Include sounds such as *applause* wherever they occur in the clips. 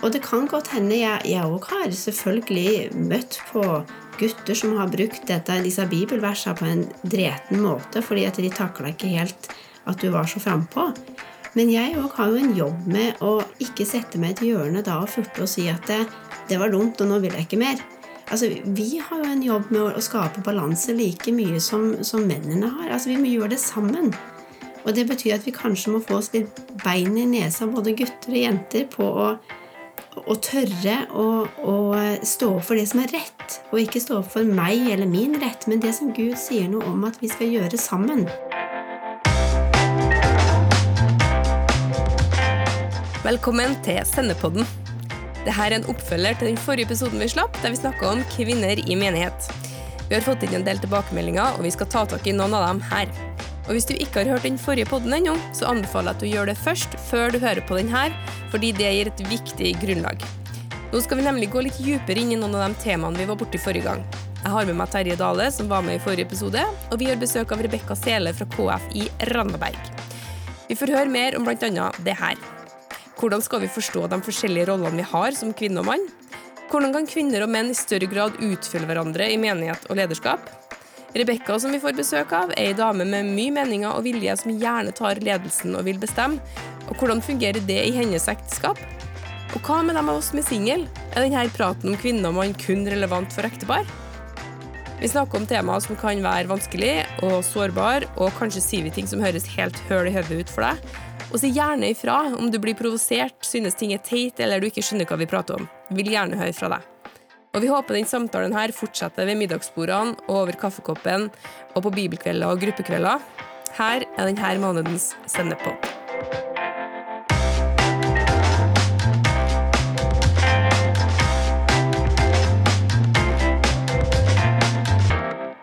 Og det kan godt hende jeg òg har selvfølgelig møtt på gutter som har brukt dette, disse bibelversene på en dreten måte fordi at de takla ikke helt at du var så frampå. Men jeg òg har jo en jobb med å ikke sette meg til hjørnet da og furte og si at det, det var dumt, og nå vil jeg ikke mer. Altså, Vi har jo en jobb med å skape balanse like mye som, som mennene har. Altså, Vi må gjøre det sammen. Og det betyr at vi kanskje må få oss litt bein i nesa, både gutter og jenter, på å å tørre å, å, stå opp for det som er rett, og ikke stå opp for meg eller min rett, men det som Gud sier noe om at vi skal gjøre sammen. Velkommen til Sendepodden. Dette er en oppfølger til den forrige episoden vi slapp, der vi snakka om kvinner i menighet. Vi har fått inn en del tilbakemeldinger, og vi skal ta tak i noen av dem her. Og Hvis du ikke har hørt den forrige podden ennå, så anbefaler jeg at du gjør det først, før du hører på den her, fordi det gir et viktig grunnlag. Nå skal vi nemlig gå litt dypere inn i noen av de temaene vi var borti forrige gang. Jeg har med meg Terje Dale, som var med i forrige episode, og vi har besøk av Rebekka Sele fra KF i Randaberg. Vi får høre mer om bl.a. det her. Hvordan skal vi forstå de forskjellige rollene vi har som kvinne og mann? Hvordan kan kvinner og menn i større grad utfylle hverandre i menighet og lederskap? Rebekka, som vi får besøk av, er ei dame med mye meninger og vilje som gjerne tar ledelsen og vil bestemme. Og hvordan fungerer det i hennes ekteskap? Og hva med dem av oss som er single? Er denne praten om kvinne og mann kun relevant for ektepar? Vi snakker om temaer som kan være vanskelig og sårbar, og kanskje sier vi ting som høres helt høl i hodet ut for deg. Og si gjerne ifra om du blir provosert, synes ting er teit eller du ikke skjønner hva vi prater om. Vil gjerne høre fra deg. Og vi håper den samtalen her fortsetter ved middagsbordene og over kaffekoppen og på bibelkvelder og gruppekvelder. Her er denne månedens sendepod.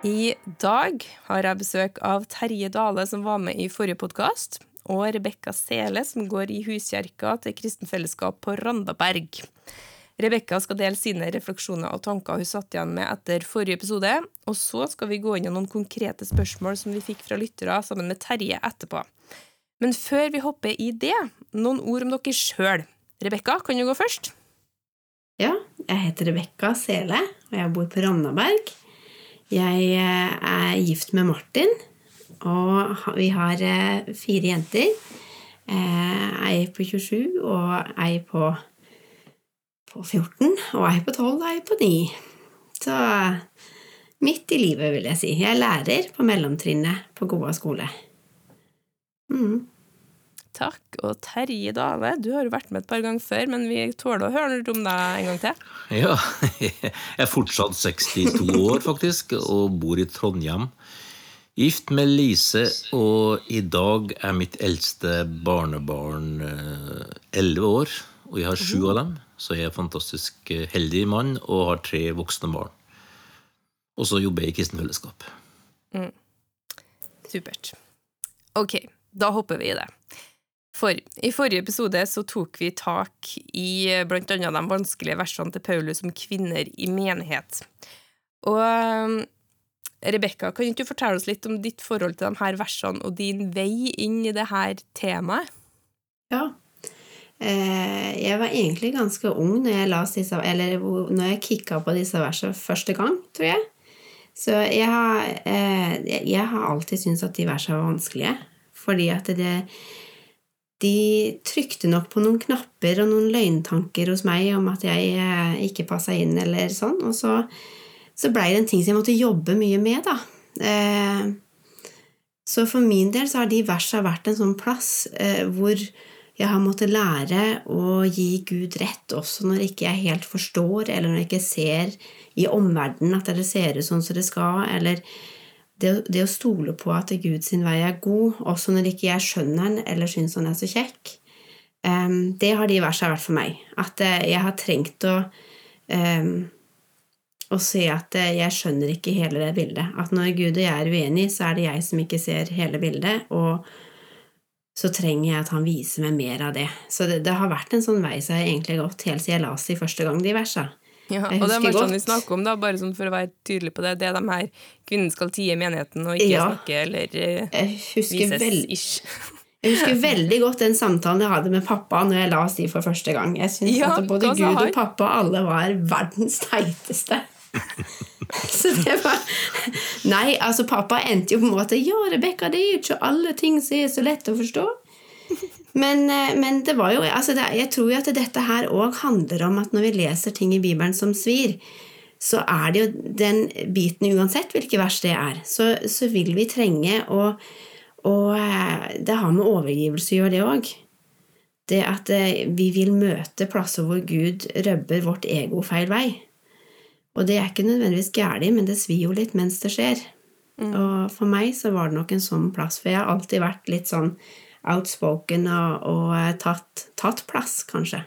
I dag har jeg besøk av Terje Dale, som var med i forrige podkast og Rebekka Sele, som går i huskjerka til Kristen Fellesskap på Randaberg. Rebekka skal dele sine refleksjoner og tanker hun satt igjen med etter forrige episode, og så skal vi gå inn i noen konkrete spørsmål som vi fikk fra lyttere sammen med Terje etterpå. Men før vi hopper i det, noen ord om dere sjøl. Rebekka, kan du gå først? Ja, jeg heter Rebekka Sele, og jeg bor på Randaberg. Jeg eh, er gift med Martin, og vi har eh, fire jenter. Eh, ei på 27 og ei på, på 14, og ei på 12 og ei på 9. Så midt i livet, vil jeg si. Jeg er lærer på mellomtrinnet på Goa skole. Mm. Takk. Og Terje Dale, du har jo vært med et par ganger før, men vi tåler å høre om deg en gang til. Ja, *laughs* jeg er fortsatt 62 år, faktisk, og bor i Trondheim. Gift med Lise, og i dag er mitt eldste barnebarn eh, elleve år. Og jeg har sju av dem, så jeg er en fantastisk eh, heldig mann og har tre voksne barn. Og så jobber jeg i kristent Fellesskap. Mm. Supert. Ok, da hopper vi i det. For i forrige episode så tok vi tak i eh, blant annet de vanskelige versene til Paulus om kvinner i menighet. Og Rebekka, kan ikke du fortelle oss litt om ditt forhold til de her versene og din vei inn i det her temaet? Ja. Eh, jeg var egentlig ganske ung når jeg, disse, jeg kicka på disse versene første gang, tror jeg. Så jeg har, eh, jeg har alltid syntes at de versene var vanskelige. Fordi at det, de trykte nok på noen knapper og noen løgntanker hos meg om at jeg eh, ikke passa inn, eller sånn. Og så så blei det en ting som jeg måtte jobbe mye med, da. Så for min del så har de versene vært en sånn plass hvor jeg har måttet lære å gi Gud rett også når ikke jeg helt forstår, eller når jeg ikke ser i omverdenen at det ser ut sånn som det skal, eller det, det, å stole på at Guds vei er god, også når ikke jeg skjønner den eller syns han er så kjekk. Um, det har de versene vært for meg. At uh, jeg har trengt å um, å se at eh, jeg skjønner ikke hele det bildet. At når Gud og jeg er uenige, så er det jeg som ikke ser hele bildet, og så trenger jeg at han viser meg mer av det. Så det, det har vært en sånn vei som jeg egentlig har gått helt siden jeg leste de første gang de versa. Ja, og det er bare sånn vi snakker om, da, bare sånn for å være tydelig på det. Det er de her kvinnen skal tie menigheten og ikke ja, snakke eller uh, vises vel... ish. Jeg husker veldig godt den samtalen jeg hadde med pappa når jeg la oss de for første gang. Jeg syns Ja, at både Gud og pappa alle var verdens teiteste. *laughs* *laughs* Så det var Nei, altså pappa endte jo på en måte Ja, Rebekka, det er jo ikke alle ting som er så lett å forstå. Men, eh, men det var jo altså det, Jeg tror jo at dette her òg handler om at når vi leser ting i Bibelen som svir, så er det jo den biten uansett hvilke vers det er, så, så vil vi trenge å Og eh, det har med overgivelse å gjøre, det òg. Det at eh, vi vil møte plasser hvor Gud røbber vårt ego feil vei. Og det er ikke nødvendigvis galt, men det svir jo litt mens det skjer. Og for meg så var det nok en sånn plass, for jeg har alltid vært litt sånn outspoken og, og eh, tatt, tatt plass, kanskje.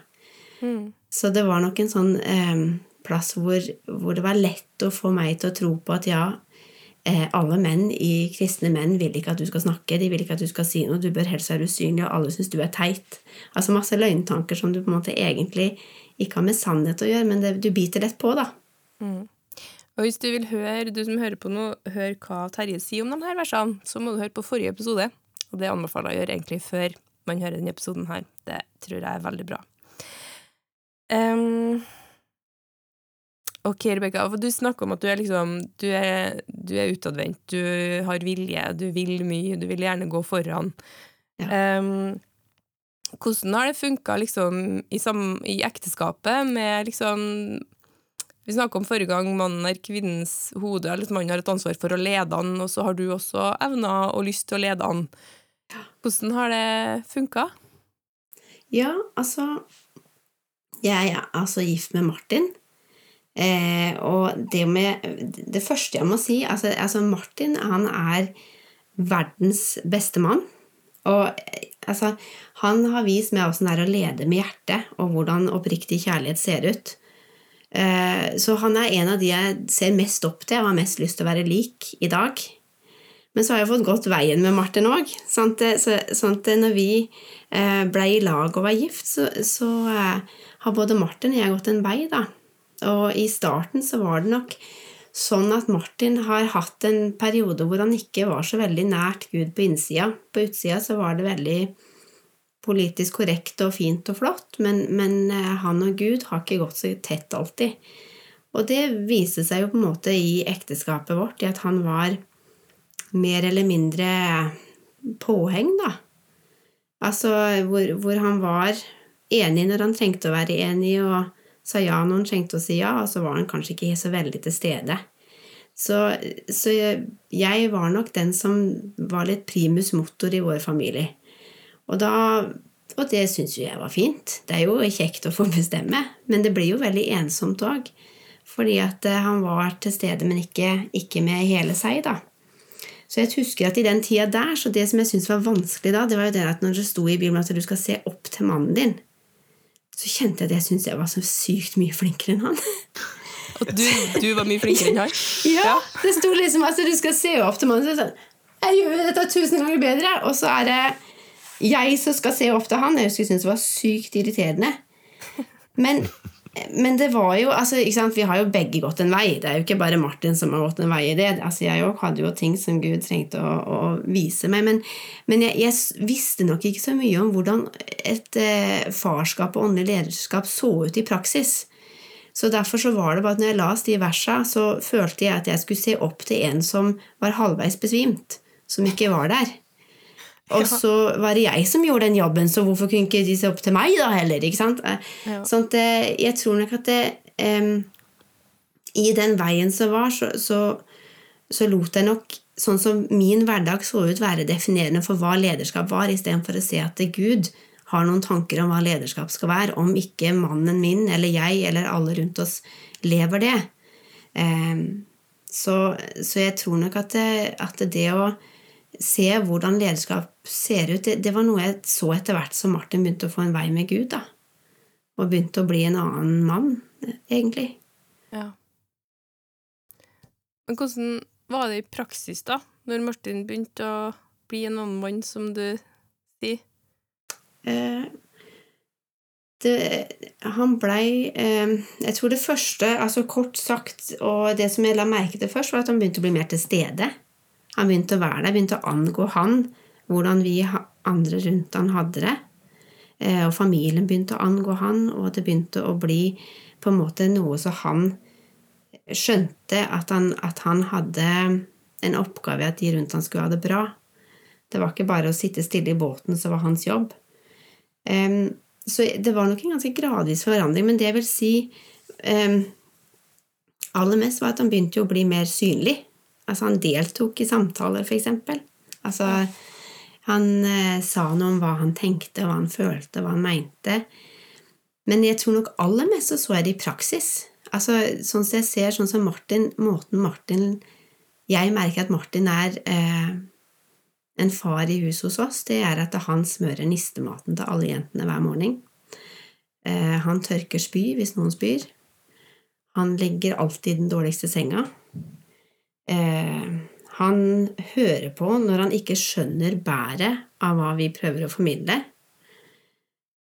Så det var nok en sånn eh, plass hvor, hvor det var lett å få meg til å tro på at ja, eh, alle menn i kristne menn vil ikke at du skal snakke, de vil ikke at du skal si noe, du bør helst være usynlig, og alle syns du er teit. Altså masse løgntanker som du på en måte egentlig ikke har med sannhet å gjøre, men det, du biter lett på, da. Og hvis du vil høre, du som hører på nå, hør hva Terje sier om de her versene, så må du høre på forrige episode. Og det anbefaler jeg å gjøre egentlig før man hører denne episoden her. Det tror jeg er veldig bra. Um, ok, Rebekka, du snakker om at du er liksom Du er, du er utadvendt, du har vilje, du vil mye, du vil gjerne gå foran. Em, hvordan har det funka liksom, i, i ekteskapet med liksom vi snakka om forrige gang mannen er kvinnens hode, eller at mannen har et ansvar for å lede han, og så har du også evner og lyst til å lede han. Hvordan har det funka? Ja, altså Jeg er altså gift med Martin. Eh, og det med Det første jeg må si altså, altså Martin han er verdens beste mann. Og eh, altså, han har vist meg åssen det er å lede med hjertet, og hvordan oppriktig kjærlighet ser ut. Eh, så han er en av de jeg ser mest opp til og har mest lyst til å være lik i dag. Men så har jeg fått gått veien med Martin òg. Sånn at, når vi eh, ble i lag og var gift, så, så eh, har både Martin og jeg gått en vei, da. Og i starten så var det nok sånn at Martin har hatt en periode hvor han ikke var så veldig nært Gud på innsida. På utsida så var det veldig politisk korrekt og fint og flott, men, men eh, han og Gud har ikke gått så tett alltid. Og det viste seg jo på en måte i ekteskapet vårt, i at han var mer eller mindre påheng, da. Altså hvor, hvor han var enig når han trengte å være enig, og sa ja når han trengte å si ja, og så var han kanskje ikke så veldig til stede. Så, så jeg, var nok den som var litt primus motor i vår familie. Og, da, og det syns jo jeg var fint. Det er jo kjekt å få bestemme, men det blir jo veldig ensomt òg. Fordi at eh, han var til stede, men ikke, ikke med hele seg, da. Så jeg husker at i den tida der, så det som jeg syntes var vanskelig da, det var jo det at når det sto i Bibelen at du skal se opp til mannen din, så kjente jeg at jeg syntes jeg var så sykt mye flinkere enn han. At du, du var mye flinkere enn han? *laughs* Ja, Det sto liksom altså du skal se opp til mannen det sånn, Jeg gjør jo dette tusen ganger bedre, og så er det jeg som skal se opp til han. Jeg husker jeg syntes det var sykt irriterende. Men, men det var jo altså? Vi har jo begge gått en vei. Det er jo ikke bare Martin som har gått en vei i det. Altså, jeg òg hadde jo ting som Gud trengte å, å vise meg. Men, men jeg, jeg visste nok ikke så mye om hvordan et eh, farskap og åndelig lederskap så ut i praksis. Så derfor så var det bare at når jeg las de versa, så følte jeg at jeg skulle se opp til en som var halvveis besvimt, som ikke var der. *laughs* Og så var det jeg som gjorde den jobben, så hvorfor kunne ikke de se opp til meg da heller? ikke sant? Ja. Sånn at eh, jeg tror nok at det, um, i den veien som var, så, så, så lot jeg nok sånn som min hverdag så ut, være definerende for hva lederskap var, istedenfor å se at det Gud har noen tanker om hva lederskap skal være, om ikke mannen min eller jeg eller alle rundt oss lever det. Så, så jeg tror nok at det, at det å se hvordan lederskap ser ut, det, var noe jeg så etter hvert som Martin begynte å få en vei med Gud. da. Og begynte å bli en annen mann, egentlig. Ja. Men hvordan var det i praksis, da? Når Martin begynte å bli en annen mann, som du sier? Eh, det, han blei eh, Jeg tror det første, altså kort sagt, og det som jeg la merke til først, var at han begynte å bli mer til stede. Han begynte å være der, begynte å angå han, hvordan vi andre rundt han hadde det. Eh, og familien begynte å angå han, og det begynte å bli på en måte noe som han skjønte at han, at han hadde en oppgave at de rundt han skulle ha det bra. Det var ikke bare å sitte stille i båten som var hans jobb. Um, så det var nok en ganske gradvis forandring, men det jeg vil si um, aller mest, var at han begynte å bli mer synlig. Altså, han deltok i samtaler, for eksempel. Altså, han eh, sa noe om hva han tenkte, hva han følte, hva han mente. Men jeg tror nok aller mest så så jeg det i praksis. Altså, sånn som jeg ser, sånn som Martin, måten Martin Jeg merker at Martin er eh, en far i huset hos oss, det er at han smører nistematen til alle jentene hver morgen. Eh, han tørker spy hvis noen spyr. Han legger alltid den dårligste senga. Eh, han hører på når han ikke skjønner bæret av hva vi prøver å formidle.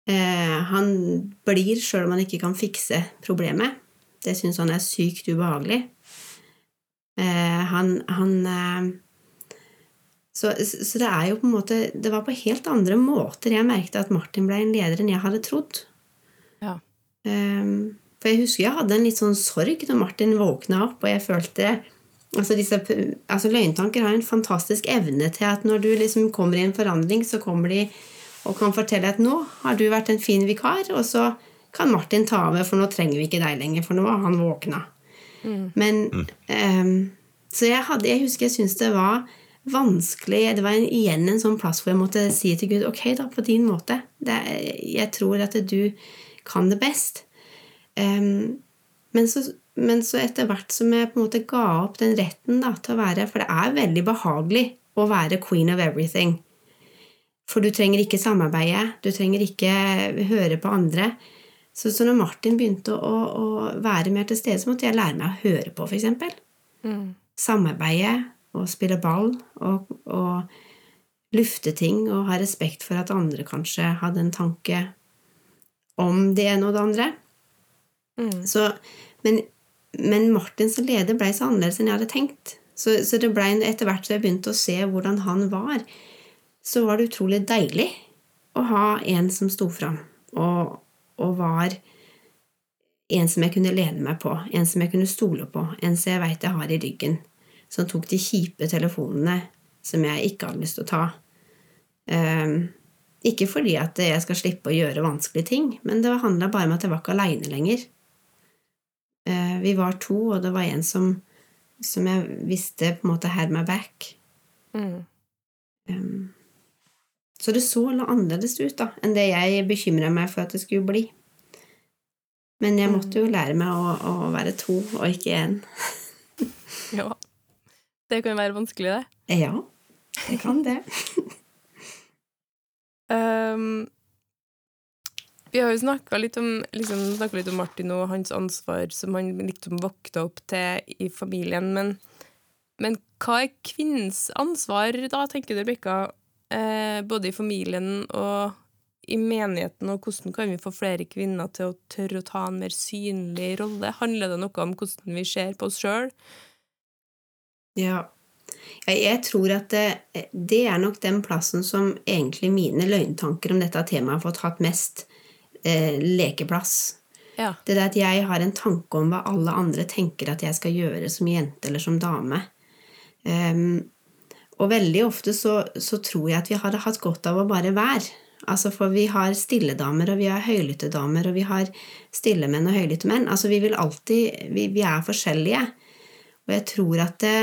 Eh, han blir sjøl om han ikke kan fikse problemet. Det syns han er sykt ubehagelig. Han, han så, så, det er jo på en måte Det var på helt andre måter jeg merket at Martin ble en leder enn jeg hadde trodd. Ja. For jeg husker jeg hadde en litt sånn sorg når Martin våkna opp, og jeg følte altså, disse, altså Løgntanker har en fantastisk evne til at når du liksom kommer i en forandring, så kommer de og kan fortelle at 'nå har du vært en fin vikar', og så kan Martin ta over, for nå trenger vi ikke deg lenger, for nå har han våkna. Mm. Men um, Så jeg, hadde, jeg husker jeg syntes det var vanskelig Det var igjen en sånn plass hvor jeg måtte si til Gud ok, da, på din måte. Det, jeg tror at du kan det best. Um, men, så, men, så, etter hvert som jeg på en måte ga opp den retten da, til å være For det er veldig behagelig å være queen of everything. For du trenger ikke samarbeide, du trenger ikke høre på andre. Så, så når Martin begynte å, å, være mer til stede, så måtte jeg lære meg å høre på, f.eks. Mm. Samarbeide, og spille ball og, og lufte ting og ha respekt for at andre kanskje hadde en tanke om det ene og det andre. Mm. Så, men, men, Martin som leder ble så annerledes enn jeg hadde tenkt. Så, så det ble etter hvert så jeg begynte å se hvordan han var, så var det utrolig deilig å ha en som sto fram og, og var en som jeg kunne lene meg på, en som jeg kunne stole på, en som jeg veit jeg har i ryggen som tok de kjipe telefonene som jeg ikke hadde lyst til å ta. Um, ikke fordi at jeg skal slippe å gjøre vanskelige ting, men det handla bare om at jeg var ikke aleine lenger. Uh, vi var to, og det var en som, som jeg visste på en måte had my back. Mm. Um, så det så noe annerledes ut da, enn det jeg bekymra meg for at det skulle bli. Men jeg måtte jo lære meg å, å være to og ikke én. *laughs* ja. Det kan være vanskelig, det. Ja, det kan det. *laughs* um, vi har jo snakka litt, liksom, litt, om Martin og hans ansvar som han liksom vokta opp til i familien, men, men hva er kvinnens ansvar da, tenker du, Rebekka, eh, både i familien og i menigheten, og hvordan kan vi få flere kvinner til å tørre å ta en mer synlig rolle? Handler det noe om hvordan vi ser på oss sjøl? Ja. Jeg tror at det, det, er nok den plassen som egentlig mine løgntanker om dette temaet har fått hatt mest eh, lekeplass. Ja. Det er at jeg har en tanke om hva alle andre tenker at jeg skal gjøre som jente eller som dame. Um, og veldig ofte så, så, tror jeg at vi hadde hatt godt av å bare være. Altså For vi har stilledamer, og vi har høylytte-damer, og vi har stillemenn og høylytte menn. Altså Vi vil alltid Vi, vi er forskjellige. Og jeg tror at det,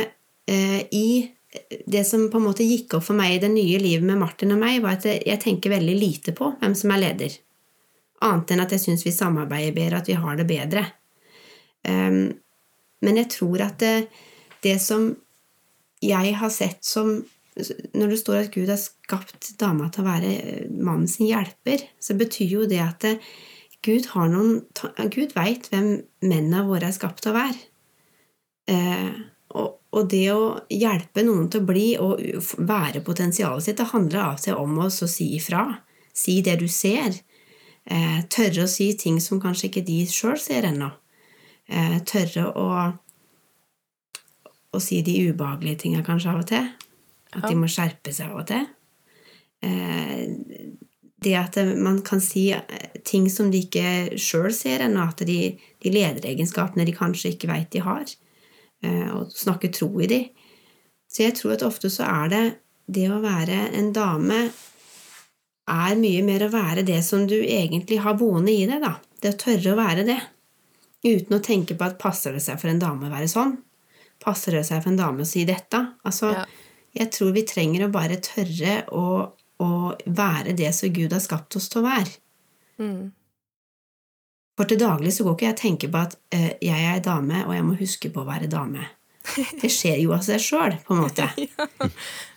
Eh, i det som på en måte gikk opp for meg i det nye livet med Martin og meg, var at jeg tenker veldig lite på hvem som er leder. Annet enn at jeg syns vi samarbeider bedre, at vi har det bedre. Um, men jeg tror at det, det, som jeg har sett som Når det står at Gud har skapt dama til å være mannen sin hjelper, så betyr jo det at det, Gud, har Gud veit hvem mennene våre er skapt til å være. Uh, og, og, det å hjelpe noen til å bli og være potensialet sitt, det handler av seg om å si ifra. Si det du ser. Eh, tørre å si ting som kanskje ikke de sjøl ser ennå. Eh, tørre å, å si de ubehagelige tinga kanskje av og til. At de må skjerpe seg av og til. eh, det at man kan si ting som de ikke sjøl ser ennå, at de, de lederegenskapene de kanskje ikke veit de har, eh, og snakke tro i de. Så jeg tror at ofte så er det det å være en dame er mye mer å være det som du egentlig har boende i deg, da. Det å tørre å være det. Uten å tenke på at passer det seg for en dame å være sånn? Passer det seg for en dame å si dette? Altså, Ja. jeg tror vi trenger å bare tørre å, å være det som Gud har skapt oss til å være. Mm. For til daglig så går ikke jeg og tenker på at uh, jeg er dame, og jeg må huske på å være dame. *laughs* Det skjer jo av seg sjøl, på en måte.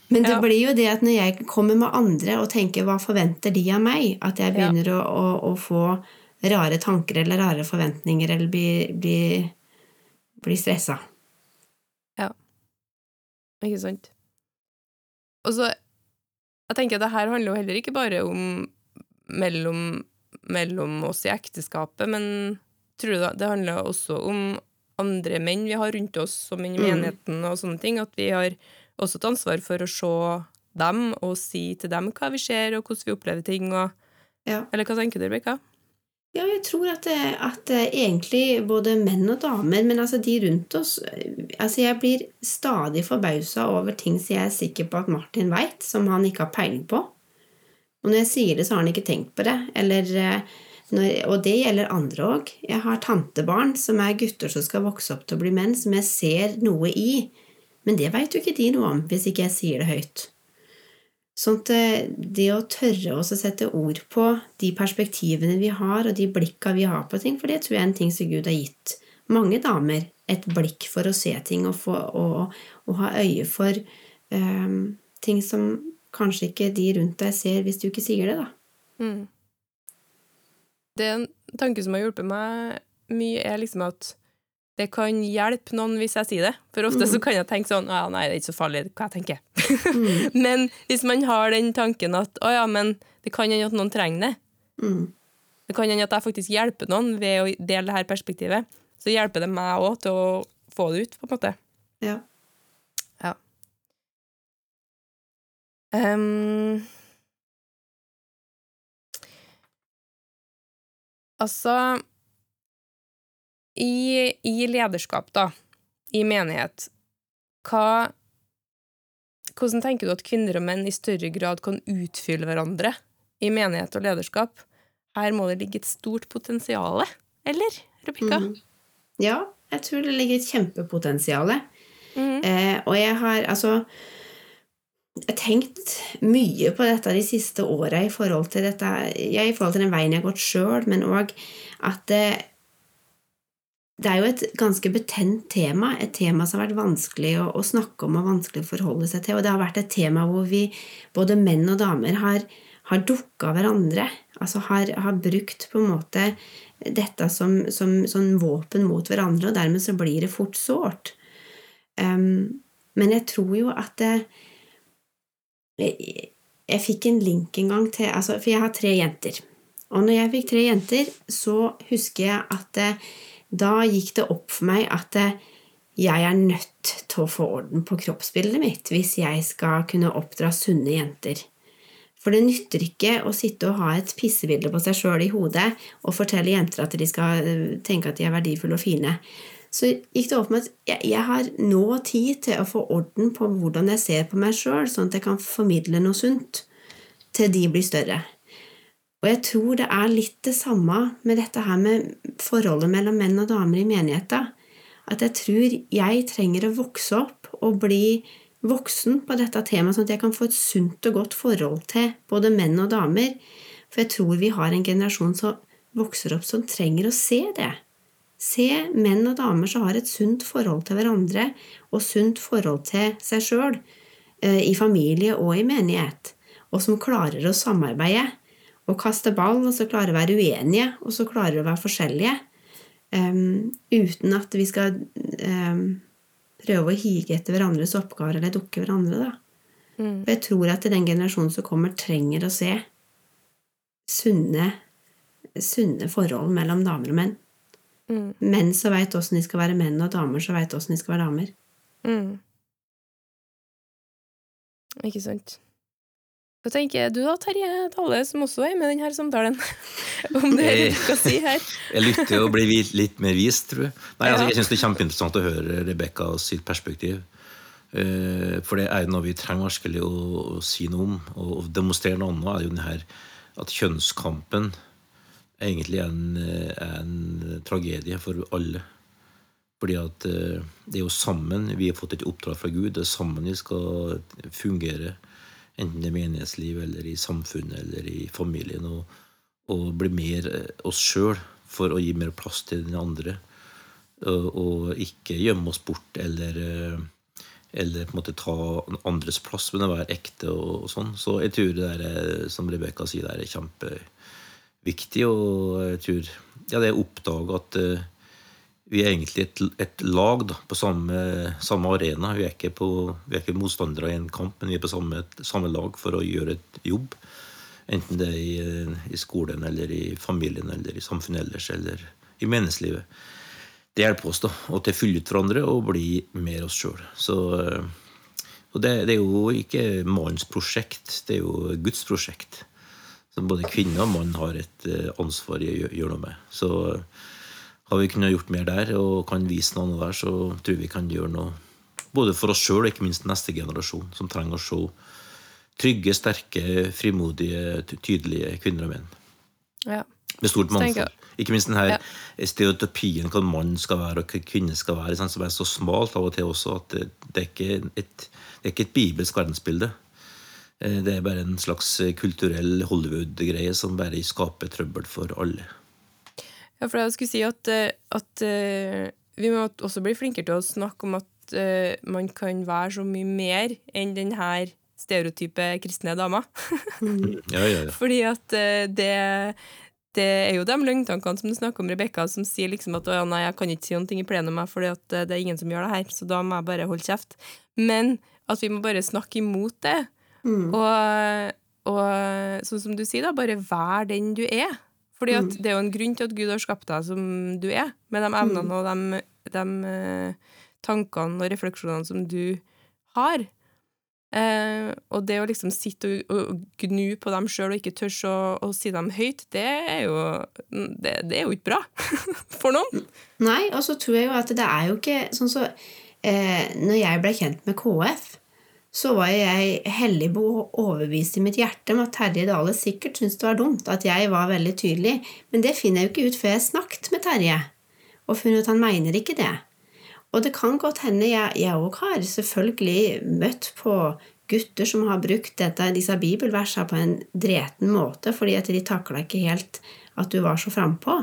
Men det Ja. blir jo det at når jeg kommer med andre og tenker hva forventer de av meg, at jeg Ja. begynner å, å, å få rare tanker eller rare forventninger eller bli, bli, bli stressa. Ikke sant? Og så Jeg tenker at det her handler jo heller ikke bare om mellom, mellom oss i ekteskapet, men tror du det, det handler også om andre menn vi har rundt oss, som i Mm. menigheten og sånne ting, at vi har også et ansvar for å se dem og si til dem hva vi ser, og hvordan vi opplever ting, og Ja. Eller hva tenker du, Rebekka? Ja, jeg tror at, at eh, egentlig både menn og damer, men altså de rundt oss eh, Altså, jeg blir stadig forbausa over ting som jeg er sikker på at Martin veit, som han ikke har peiling på. Og når jeg sier det, så har han ikke tenkt på det. Eller, eh, når, og det gjelder andre òg. Jeg har tantebarn som er gutter som skal vokse opp til å bli menn, som jeg ser noe i. Men det veit jo ikke de noe om hvis ikke jeg sier det høyt. Sånn at eh, det å tørre å sette ord på de perspektivene vi har, og de blikka vi har på ting, for det tror jeg er en ting som Gud har gitt mange damer, et blikk for å se ting og, få, og, og ha øye for um, ting som kanskje ikke de rundt deg ser hvis du ikke sier det, da. Mm. Det er en tanke som har hjulpet meg mye, er liksom at det kan hjelpe noen hvis jeg sier det. For ofte så kan jeg tenke sånn ja, nei, det er ikke så farlig hva jeg tenker. Mm, *laughs* men hvis man har den tanken at å ja, men det kan hende at noen trenger det. mm, Det kan hende at jeg faktisk hjelper noen ved å dele det her perspektivet. Så hjelper det meg òg til å få det ut, på en måte. ja. Ja. Um, altså i, I lederskap, da, i menighet, hva Hvordan tenker du at kvinner og menn i større grad kan utfylle hverandre i menighet og lederskap? Her må det ligge et stort potensial, eller, Rebekka? Mm. Ja, jeg tror det ligger et kjempepotensial. Mm. Eh, og jeg har altså jeg har tenkt mye på dette de siste åra i forhold til dette ja, i forhold til den veien jeg har gått sjøl, men òg at det, det er jo et ganske betent tema, et tema som har vært vanskelig å, å snakke om og vanskelig å forholde seg til. Og det har vært et tema hvor vi, både menn og damer, har, har dukka hverandre. Altså har, har brukt på en måte dette som, som som, våpen mot hverandre, og dermed så blir det fort sårt. Um, men jeg tror jo at det, jeg, jeg fikk en link en gang til altså, For jeg har tre jenter. Og når jeg fikk tre jenter, så husker jeg at det, da gikk det opp for meg at jeg er nødt til å få orden på kroppsbildet mitt hvis jeg skal kunne oppdra sunne jenter. For det nytter ikke å sitte og ha et pissebilde på seg sjøl i hodet og fortelle jenter at de skal eh, tenke at de er verdifulle og fine. Så gikk det opp med at jeg, jeg har nå tid til å få orden på hvordan jeg ser på meg sjøl, sånn at jeg kan formidle noe sunt til de blir større. Og jeg tror det er litt det samme med dette her med forholdet mellom menn og damer i menigheten. At jeg tror jeg trenger å vokse opp og bli voksen på dette temaet, sånn at jeg kan få et sunt og godt forhold til både menn og damer. For jeg tror vi har en generasjon som vokser opp som trenger å se det. Se menn og damer som har et sunt forhold til hverandre og sunt forhold til seg sjøl, i familie og i menighet, og som klarer å samarbeide og kaste ball, og så klare å være uenige, og så klare å være forskjellige, um, uten at vi skal um, prøve å hige etter hverandres oppgaver eller dukke hverandre. Da. Mm. For jeg tror at den generasjonen som kommer, trenger å se sunne, sunne forhold mellom damer og menn. Mm. Menn som veit åssen de skal være menn, og damer som veit åssen de skal være damer. Mm. Ikke sant. Hva tenker du da, Terje Dale, som også er med i denne samtalen? *laughs* Om det er du skal si her? *laughs* Jeg lytter og blir litt mer vist, tror jeg. Nei, altså, jeg syns det er kjempeinteressant å høre Rebekka sitt perspektiv. Eh, for det er jo noe vi trenger virkelig å, å si noe om. Og demonstrere noe annet er jo denne, at kjønnskampen egentlig er en, er en tragedie for alle. Fordi at eh, det er jo sammen vi har fått et oppdrag fra Gud. Det er sammen vi skal fungere. Enten er menighetsliv eller i samfunnet eller i familien. Og, og bli mer eh, oss sjøl for å gi mer plass til den andre. Og, og ikke gjemme oss bort eller eller på en måte ta andres plass, men være ekte og, og sånn. Så jeg tror det der, som Rebekka sier, det er kjempeviktig. Og jeg tror ja, det er oppdaga at vi er egentlig et, et lag da, på samme, samme, arena. Vi er, på, vi er ikke motstandere i en kamp, men vi er på samme, samme lag for å gjøre et jobb. Enten det er i, i skolen, eller i familien, eller i samfunnet ellers, eller i menneskelivet det hjelper oss da, å til fylle ut hverandre og bli mer oss sjøl. Eh, det, det, er jo ikke mannens prosjekt, det er jo Guds prosjekt. Som både kvinne og mann har et eh, ansvar i å gjøre noe med. Så har vi kunnet gjort mer der og kan vise noe der, så tror vi kan gjøre noe både for oss sjøl og ikke minst neste generasjon, som trenger å se trygge, sterke, frimodige, tydelige kvinner og menn. Ja. Med stort mangfold. Ikke minst denne ja. stereotypien hva mann skal være og hva kvinne skal være, som er så smalt av og til også at det, er, ikke et, det er ikke et bibelsk verdensbilde. Eh, det er bare en slags kulturell Hollywood-greie som bare skaper trøbbel for alle. Ja, for jeg skulle si at, eh, at uh, vi må også bli flinkere til å snakke om at uh, man kan være så mye mer enn den her stereotype kristne dama. *laughs* ja, ja, ja. Fordi at uh, det det er jo de løgntankene som du snakker om, Rebekka, som sier liksom at å, nei, jeg kan ikke si noen ting i plenum, for eh, det er ingen som gjør det her, så da må jeg bare holde kjeft. Men at vi må bare snakke imot det. Mm. Og, og, sånn som du sier, da, bare vær den du er. Fordi at mm. det er jo en grunn til at Gud har skapt deg som du er, med de evnene mm. og de, de, uh, tankene og refleksjonene som du har. Eh, og det å liksom sitte og, og gnu på dem sjøl og ikke tørre å, å, si dem høyt, det er jo, det, det er jo ikke bra *laughs* for noen. Nei, og så tror jeg jo at det er jo ikke sånn så eh, Når jeg ble kjent med KF, så var jeg hellig overbevist i mitt hjerte om at Terje Dale sikkert syntes det var dumt at jeg var veldig tydelig, men det finner jeg jo ikke ut før jeg snakket med Terje, og funnet at han mener ikke det. Og det kan godt hende jeg òg har selvfølgelig møtt på gutter som har brukt dette, disse bibelversene på en dreten måte fordi at de takla ikke helt at du var så frampå.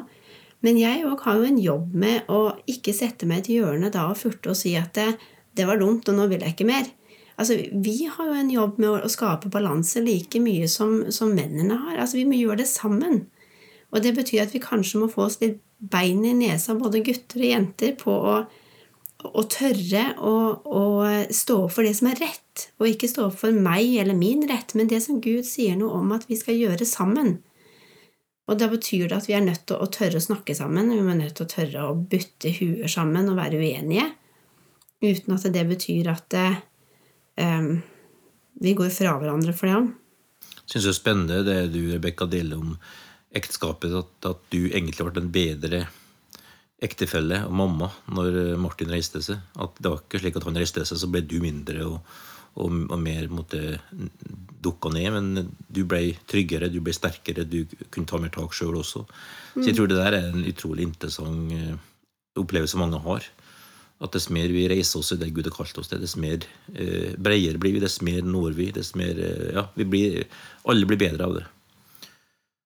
Men jeg òg har jo en jobb med å ikke sette meg i et hjørne da og furte og si at det, det, var dumt, og nå vil jeg ikke mer. Altså, Vi har jo en jobb med å, skape balanse like mye som, som mennene har. Altså, Vi må gjøre det sammen. Og det betyr at vi kanskje må få oss litt bein i nesa, både gutter og jenter, på å å tørre å, å, stå opp for det som er rett, og ikke stå opp for meg eller min rett, men det som Gud sier noe om at vi skal gjøre sammen. Og da betyr det at vi er nødt til å tørre å snakke sammen, vi er nødt til å tørre å bytte huer sammen og være uenige, uten at det betyr at um, vi går fra hverandre for det. Jeg syns det er spennende det du, Rebekka, deler om ekteskapet, at, at du egentlig ble en bedre ektefelle og mamma når eh, Martin reiste seg. At det var ikke slik at han reiste seg, så ble du mindre og, og, og mer måtte dukka ned. Men du ble tryggere, du ble sterkere, du kunne ta mer tak sjøl også. Så jeg mm. tror det der er en utrolig interessant eh, opplevelse mange har. At dess mer vi reiser oss i det Gud har kalt oss til, dess mer eh, bredere blir vi, dess mer når vi. dess mer, eh, ja, vi blir, Alle blir bedre av det.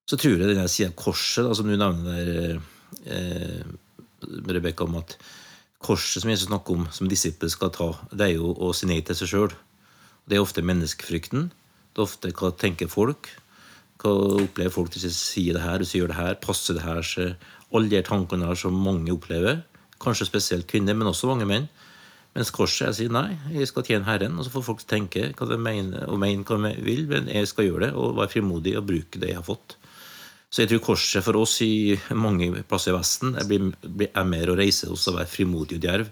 Så tror jeg denne sida av korset, da, som du nevner der eh, Rebekka, om at korset som Jesus snakker om, som disippel skal ta, det er jo å si nei til seg sjøl. Det er ofte menneskefrykten. Det er ofte hva tenker folk. Hva opplever folk hvis jeg sier det her, hvis jeg gjør det her, passer det her seg? Alle de tankene her som mange opplever. Kanskje spesielt kvinner, men også mange menn. Mens korset jeg sier nei, jeg skal tjene Herren. Og så får folk tenke hva de mener, og mene hva de vil, men jeg skal gjøre det og være frimodig og bruke det jeg har fått. Så jeg tror korset for oss i mange plasser i Vesten er mer å reise oss og være frimodig og djerv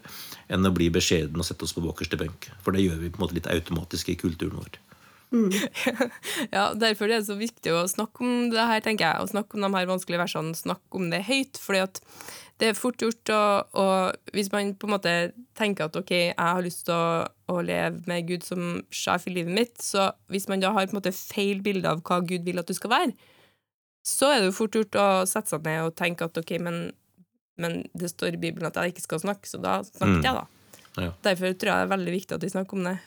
enn å bli beskjeden og sette oss på bakerste benk. For det gjør vi på en måte litt automatisk i kulturen vår. *laughs* ja, Derfor er det så viktig å snakke om det her, tenker jeg. Å snakke om de her vanskelige versene, snakke om det høyt. fordi at det er fort gjort å, Hvis man på en måte tenker at ok, jeg har lyst til å, å leve med Gud som sjef i livet mitt, så hvis man da har på en måte feil bilde av hva Gud vil at du skal være, så er det jo fort gjort å sette seg ned og tenke at ok, men, men det står i Bibelen at jeg ikke skal snakke, så da snakker Mm. jeg, da. Ja. Derfor tror jeg det er veldig viktig at vi snakker om det.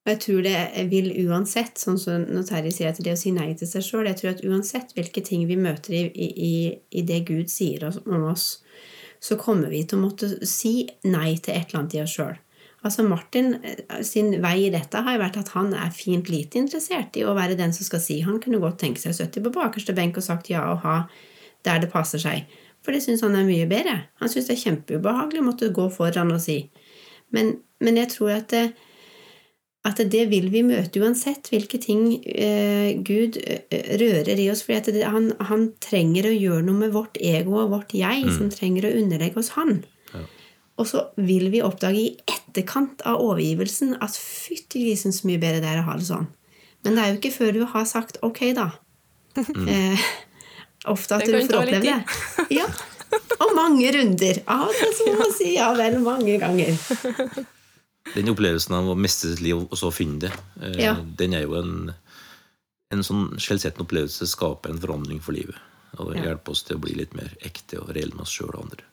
Og jeg tror det vil uansett, sånn som når Terje sier at det å si nei til seg sjøl Jeg tror at uansett hvilke ting vi møter i, i, i det Gud sier om oss, så kommer vi til å måtte si nei til et eller annet i oss sjøl. Altså Martin eh, sin vei i dette har jo vært at han er fint lite interessert i å være den som skal si. Han kunne godt tenke seg å sitte på bakerste benk og sagt ja og ha der det passer seg. For det syns han er mye bedre. Han syns det er kjempeubehagelig å måtte gå foran og si. Men, men jeg tror at det, at det vil vi møte uansett hvilke ting eh, Gud eh, rører i oss. For han, han trenger å gjøre noe med vårt ego og vårt jeg, som trenger å underlegge oss han. Ja. Og så vil vi oppdage i etterkant av overgivelsen at fytti grisen så mye bedre det er å ha det sånn. Men det er jo ikke før du har sagt ok, da. Eh, ofte at du får oppleve det. Ja. Og mange runder. Av og til så må man si ja vel mange ganger. Den opplevelsen av å miste sitt liv og så finne det, eh, Ja. den er jo en, en sånn skjellsettende opplevelse skaper en forandring for livet. Og Ja. hjelper oss til å bli litt mer ekte og reelle med oss sjøl og andre.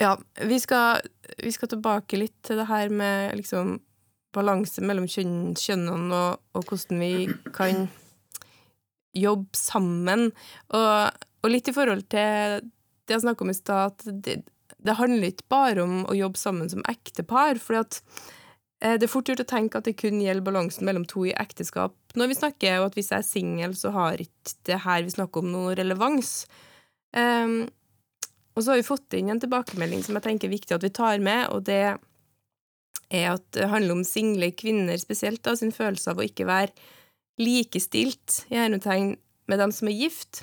Ja, vi skal, vi skal tilbake litt til det her med liksom balanse mellom kjønn, kjønnene og, og hvordan vi kan jobbe sammen. Og, og litt i forhold til det jeg snakka om i stad, at det, det handler ikke bare om å jobbe sammen som ektepar. For eh, det er fort gjort å tenke at det kun gjelder balansen mellom to i ekteskap. Når vi snakker, og at hvis jeg er singel, så har ikke det her vi snakker om, noe relevans. Um, og så har vi fått inn en tilbakemelding som jeg tenker er viktig at vi tar med, og det er at det handler om single kvinner spesielt, da, sin følelse av å ikke være likestilt, i hermetegn, med dem som er gift.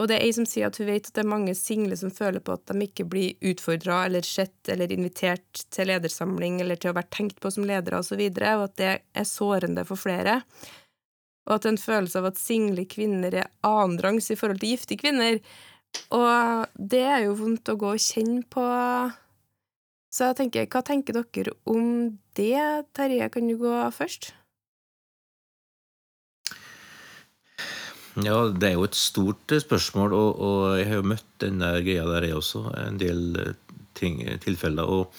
Og det er ei som sier at hun vet at det er mange single som føler på at de ikke blir utfordra eller sett eller invitert til ledersamling eller til å være tenkt på som ledere osv., og, så videre, og at det er sårende for flere. Og at en følelse av at single kvinner er annenrangs i forhold til gifte kvinner. Og det er jo vondt å gå og kjenne på. Så jeg tenker, hva tenker dere om det? Terje, kan du gå først? Ja, det er jo et stort eh, spørsmål, og, og jeg har jo møtt den der greia der, jeg også. En del eh, ting, tilfeller. Og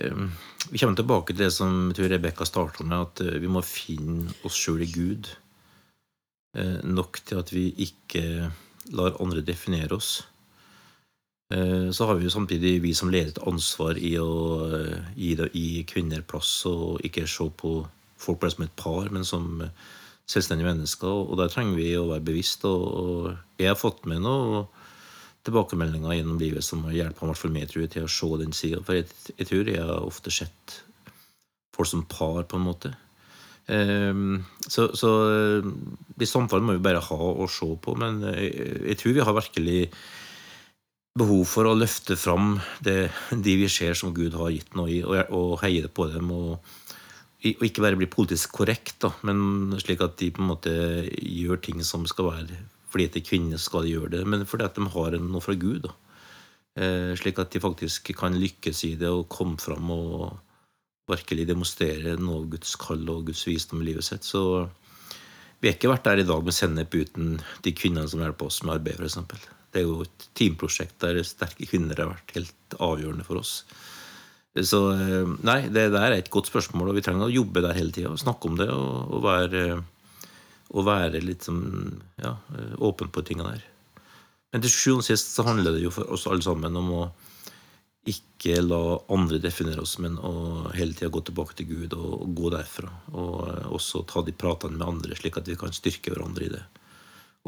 um, vi kommer tilbake til det som jeg tror Rebekka starta med, at eh, vi må finne oss sjøl i Gud. Uh, nok til at vi ikke lar andre definere oss. Eh, så har vi jo samtidig, vi som leder, et ansvar i å eh, gi, kvinner plass, og ikke se på folk bare som et par, men som eh, selvstendige mennesker. Og der trenger vi å være bevisst. Og, jeg har fått med noen tilbakemeldinger gjennom livet som har hjulpet meg, for meg, jeg, til å se den sida. For jeg, jeg tror jeg har ofte sett folk som par, på en måte. Ehm, så, så eh, de samtalene må vi bare ha og se på, men jeg, jeg tror vi har virkelig behov for å løfte fram det, de vi ser som Gud har gitt noe i, og, og heie på dem. og og ikke bare bli politisk korrekt, da, men slik at de på en måte gjør ting som skal være fordi at kvinner skal de gjøre det, men fordi at de har noe fra Gud. da. Eh, slik at de faktisk kan lykkes i det og komme fram og virkelig demonstrere noe Guds kall og Guds visdom i livet sitt. Så vi har ikke vært der i dag med sennep uten de kvinnene som hjelper oss med arbeid, f.eks. Det er jo et teamprosjekt der sterke kvinner har vært helt avgjørende for oss. Så eh, nei, det der er et godt spørsmål, og vi trenger å jobbe der hele tida. Snakke om det og, og, være, og være litt sånn, ja, åpen på tingene der. Men til sjuende og sist så handler det jo for oss alle sammen om å ikke la andre definere oss, men å hele tida gå tilbake til Gud og, gå derfra. Og eh, også ta de pratene med andre, slik at vi kan styrke hverandre i det.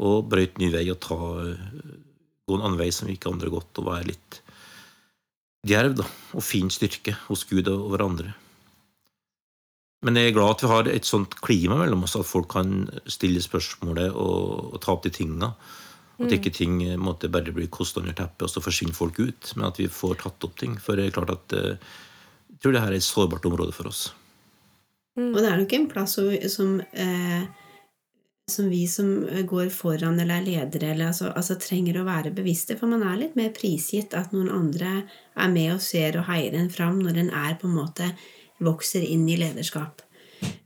Og brøyte ny vei og ta, gå en annen vei som ikke andre har gått, og være litt djerv da, og fin styrke hos Gud og hverandre. Men jeg er glad at vi har et sånt klima mellom oss, at folk kan stille spørsmålet og, og ta opp de tinga. At ikke ting eh, måtte bare bli kosta under teppet, og så forsvinner folk ut. Men at vi får tatt opp ting. For det er klart at uh, Jeg tror det her er et sårbart område for oss. Og det er nok en plass som, eh, som vi som går foran eller er ledere, eller altså, altså, trenger å være bevisste. For man er litt mer prisgitt at noen andre er med og ser og heier en fram når en er på en måte vokser inn i lederskap.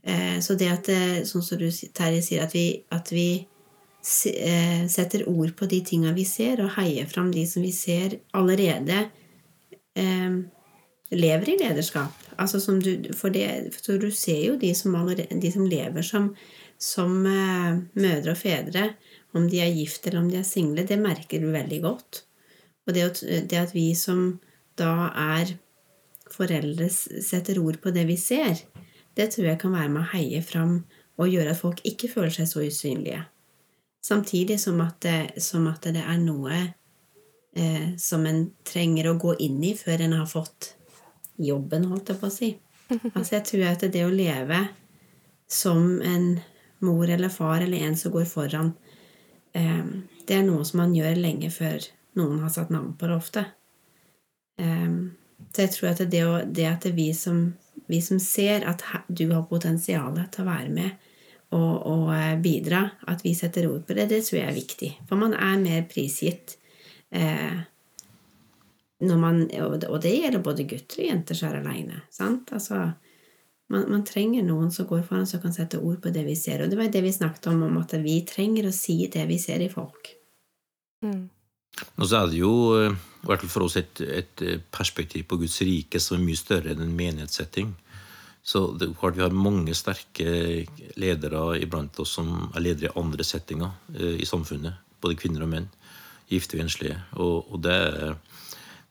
Eh, så det at, eh, sånn som du, Terje, sier, at vi, at vi eh, setter ord på de tinga vi ser, og heier fram de som vi ser allerede eh, lever i lederskap. Altså du, for, det, for, du ser jo de som, allerede, de som lever som, som uh, mødre og fedre, om de er gift eller om de er single, det merker du veldig godt. Og det, det at vi som da er foreldre, setter ord på det vi ser, det tror jeg kan være med å heie fram og gjøre at folk ikke føler seg så usynlige. Samtidig som at det, som at det er noe eh, som en trenger å gå inn i før en har fått jobben, holdt jeg på å si. *laughs* Altså, jeg tror at det å leve som en mor eller far eller en som går foran, eh, det er noe som man gjør lenge før noen har satt navn på det ofte. Eh, så jeg tror at det, det at vi som, vi som, ser at du har potensial til å være med og, og, eh, bidra, at vi setter ord på det, det tror jeg er viktig. For man er mer prisgitt. Eh, man, og det gjelder både gutter og jenter som er aleine. Altså, man, man, trenger noen som går foran som kan sette ord på det vi ser. Og det var det vi snakket om, om at vi trenger å si det vi ser i folk. Mm. Og så er det jo, eh, i hvert fall for oss, et, et, perspektiv på Guds rike som er mye større enn en menighetssetting. Så det, Vi har mange sterke ledere iblant oss som er ledere i andre settinger eh, i samfunnet. Både kvinner og menn. Gifte og enslige. Og, og det er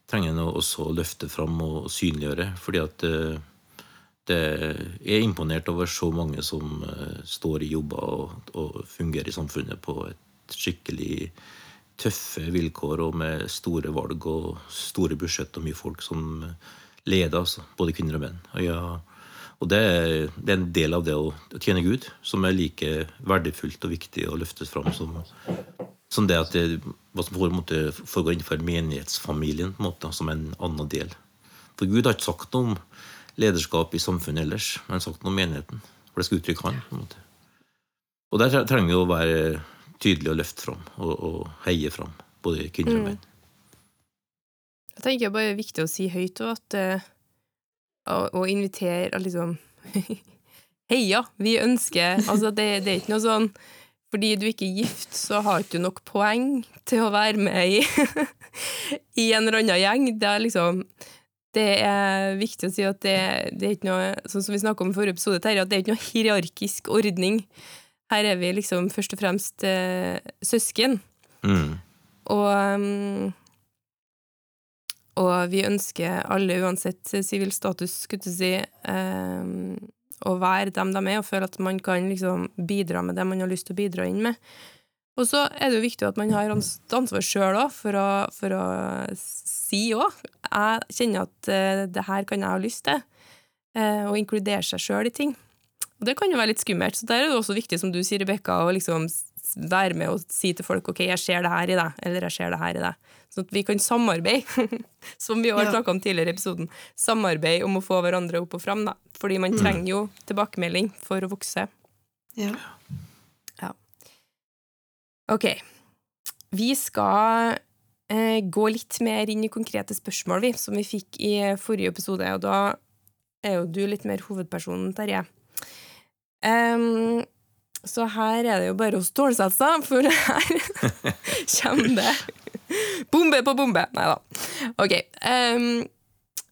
trenger en også å løfte fram og synliggjøre. fordi at eh, det er imponert over så mange som eh, står i jobber og, og fungerer i samfunnet på et skikkelig tøffe vilkår og med store valg og store budsjett og mye folk som leder, altså, både kvinner og menn. Og, ja, og det, det, er en del av det å tjene Gud som er like verdifullt og viktig å løftes fram som som det at det, hva som måte, foregår innenfor menighetsfamilien en måte, som en annen del. For Gud har ikke sagt noe om lederskap i samfunnet ellers, men sagt noe om menigheten. For det skal uttrykke han. på en måte. Og der trenger vi å være tydelige og løfte fram og, og heie fram, både kvinner og mm. Jeg tenker bare det er viktig å si høyt og at uh, å, invitere liksom *laughs* Heia! Vi ønsker Altså, det, det er ikke noe sånn fordi du ikke er gift, så har ikke du nok poeng til å være med i, *laughs* i en eller annen gjeng. Det er liksom det er viktig å si at det, det er ikke noe Sånn som vi om i forrige episode, Terje, at det er ikke noe hierarkisk ordning. Her er vi liksom først og fremst eh, søsken. Mm. Og um, og vi ønsker alle, uansett sivil status, skulle du si, um, å være dem de er, og føle at man kan liksom bidra med det man har lyst til å bidra inn med. Og så er det jo viktig at man har ansvar sjøl òg, for, for, å si òg. Jeg kjenner at uh, det her kan jeg ha lyst til, uh, og inkludere seg sjøl i ting. Og det kan jo være litt skummelt, så der er det også viktig, som du sier, Rebekka, å liksom være med og si til folk ok, jeg ser det her i deg, eller jeg ser det her i deg. Sånn at vi kan samarbeide, *laughs* som vi har ja. snakka om tidligere i episoden. Samarbeide om å få hverandre opp og fram, da. Fordi man mm. trenger jo tilbakemelding for å vokse. Ja. ja. Ok. Vi skal eh, gå litt mer inn i konkrete spørsmål, vi, som vi fikk i forrige episode. Og da er jo du litt mer hovedpersonen, Terje. Um, så her er det jo bare å stålsette for *laughs* her kommer det bombe på bombe. Nei da. Ok. Um,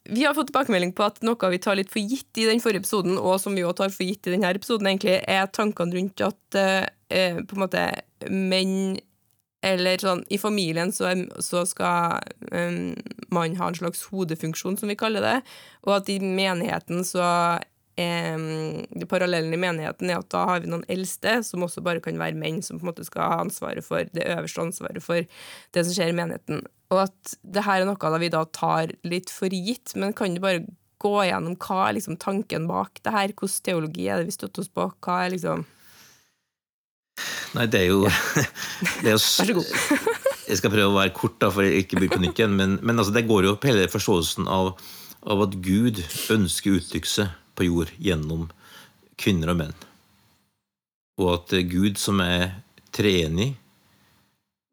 vi har fått tilbakemelding på at noe vi tar litt for gitt i den forrige episoden, og som vi også tar for gitt i denne episoden, egentlig, er tankene rundt at uh, på en måte menn eller sånn, I familien så, så skal um, man ha en slags hodefunksjon, som vi kaller det, og at i menigheten så eh, Parallellen i menigheten er at da har vi noen eldste, som også bare kan være menn, som på en måte skal ha ansvaret for det øverste ansvaret for det som skjer i menigheten. Og at det her er noe da vi da tar litt for gitt, men kan du bare gå gjennom hva er liksom tanken bak det her? Hvilken teologi er det vi støtter oss på? Hva er liksom Nei, det er jo, *laughs* det er jo Vær så god. *laughs* jeg skal prøve å være kort, da, for jeg ikke blir på nytt igjen. Men, men altså, det går jo opp hele forståelsen av av at Gud ønsker uttrykkelse på jord gjennom kvinner og menn. Og at Gud som er treenig,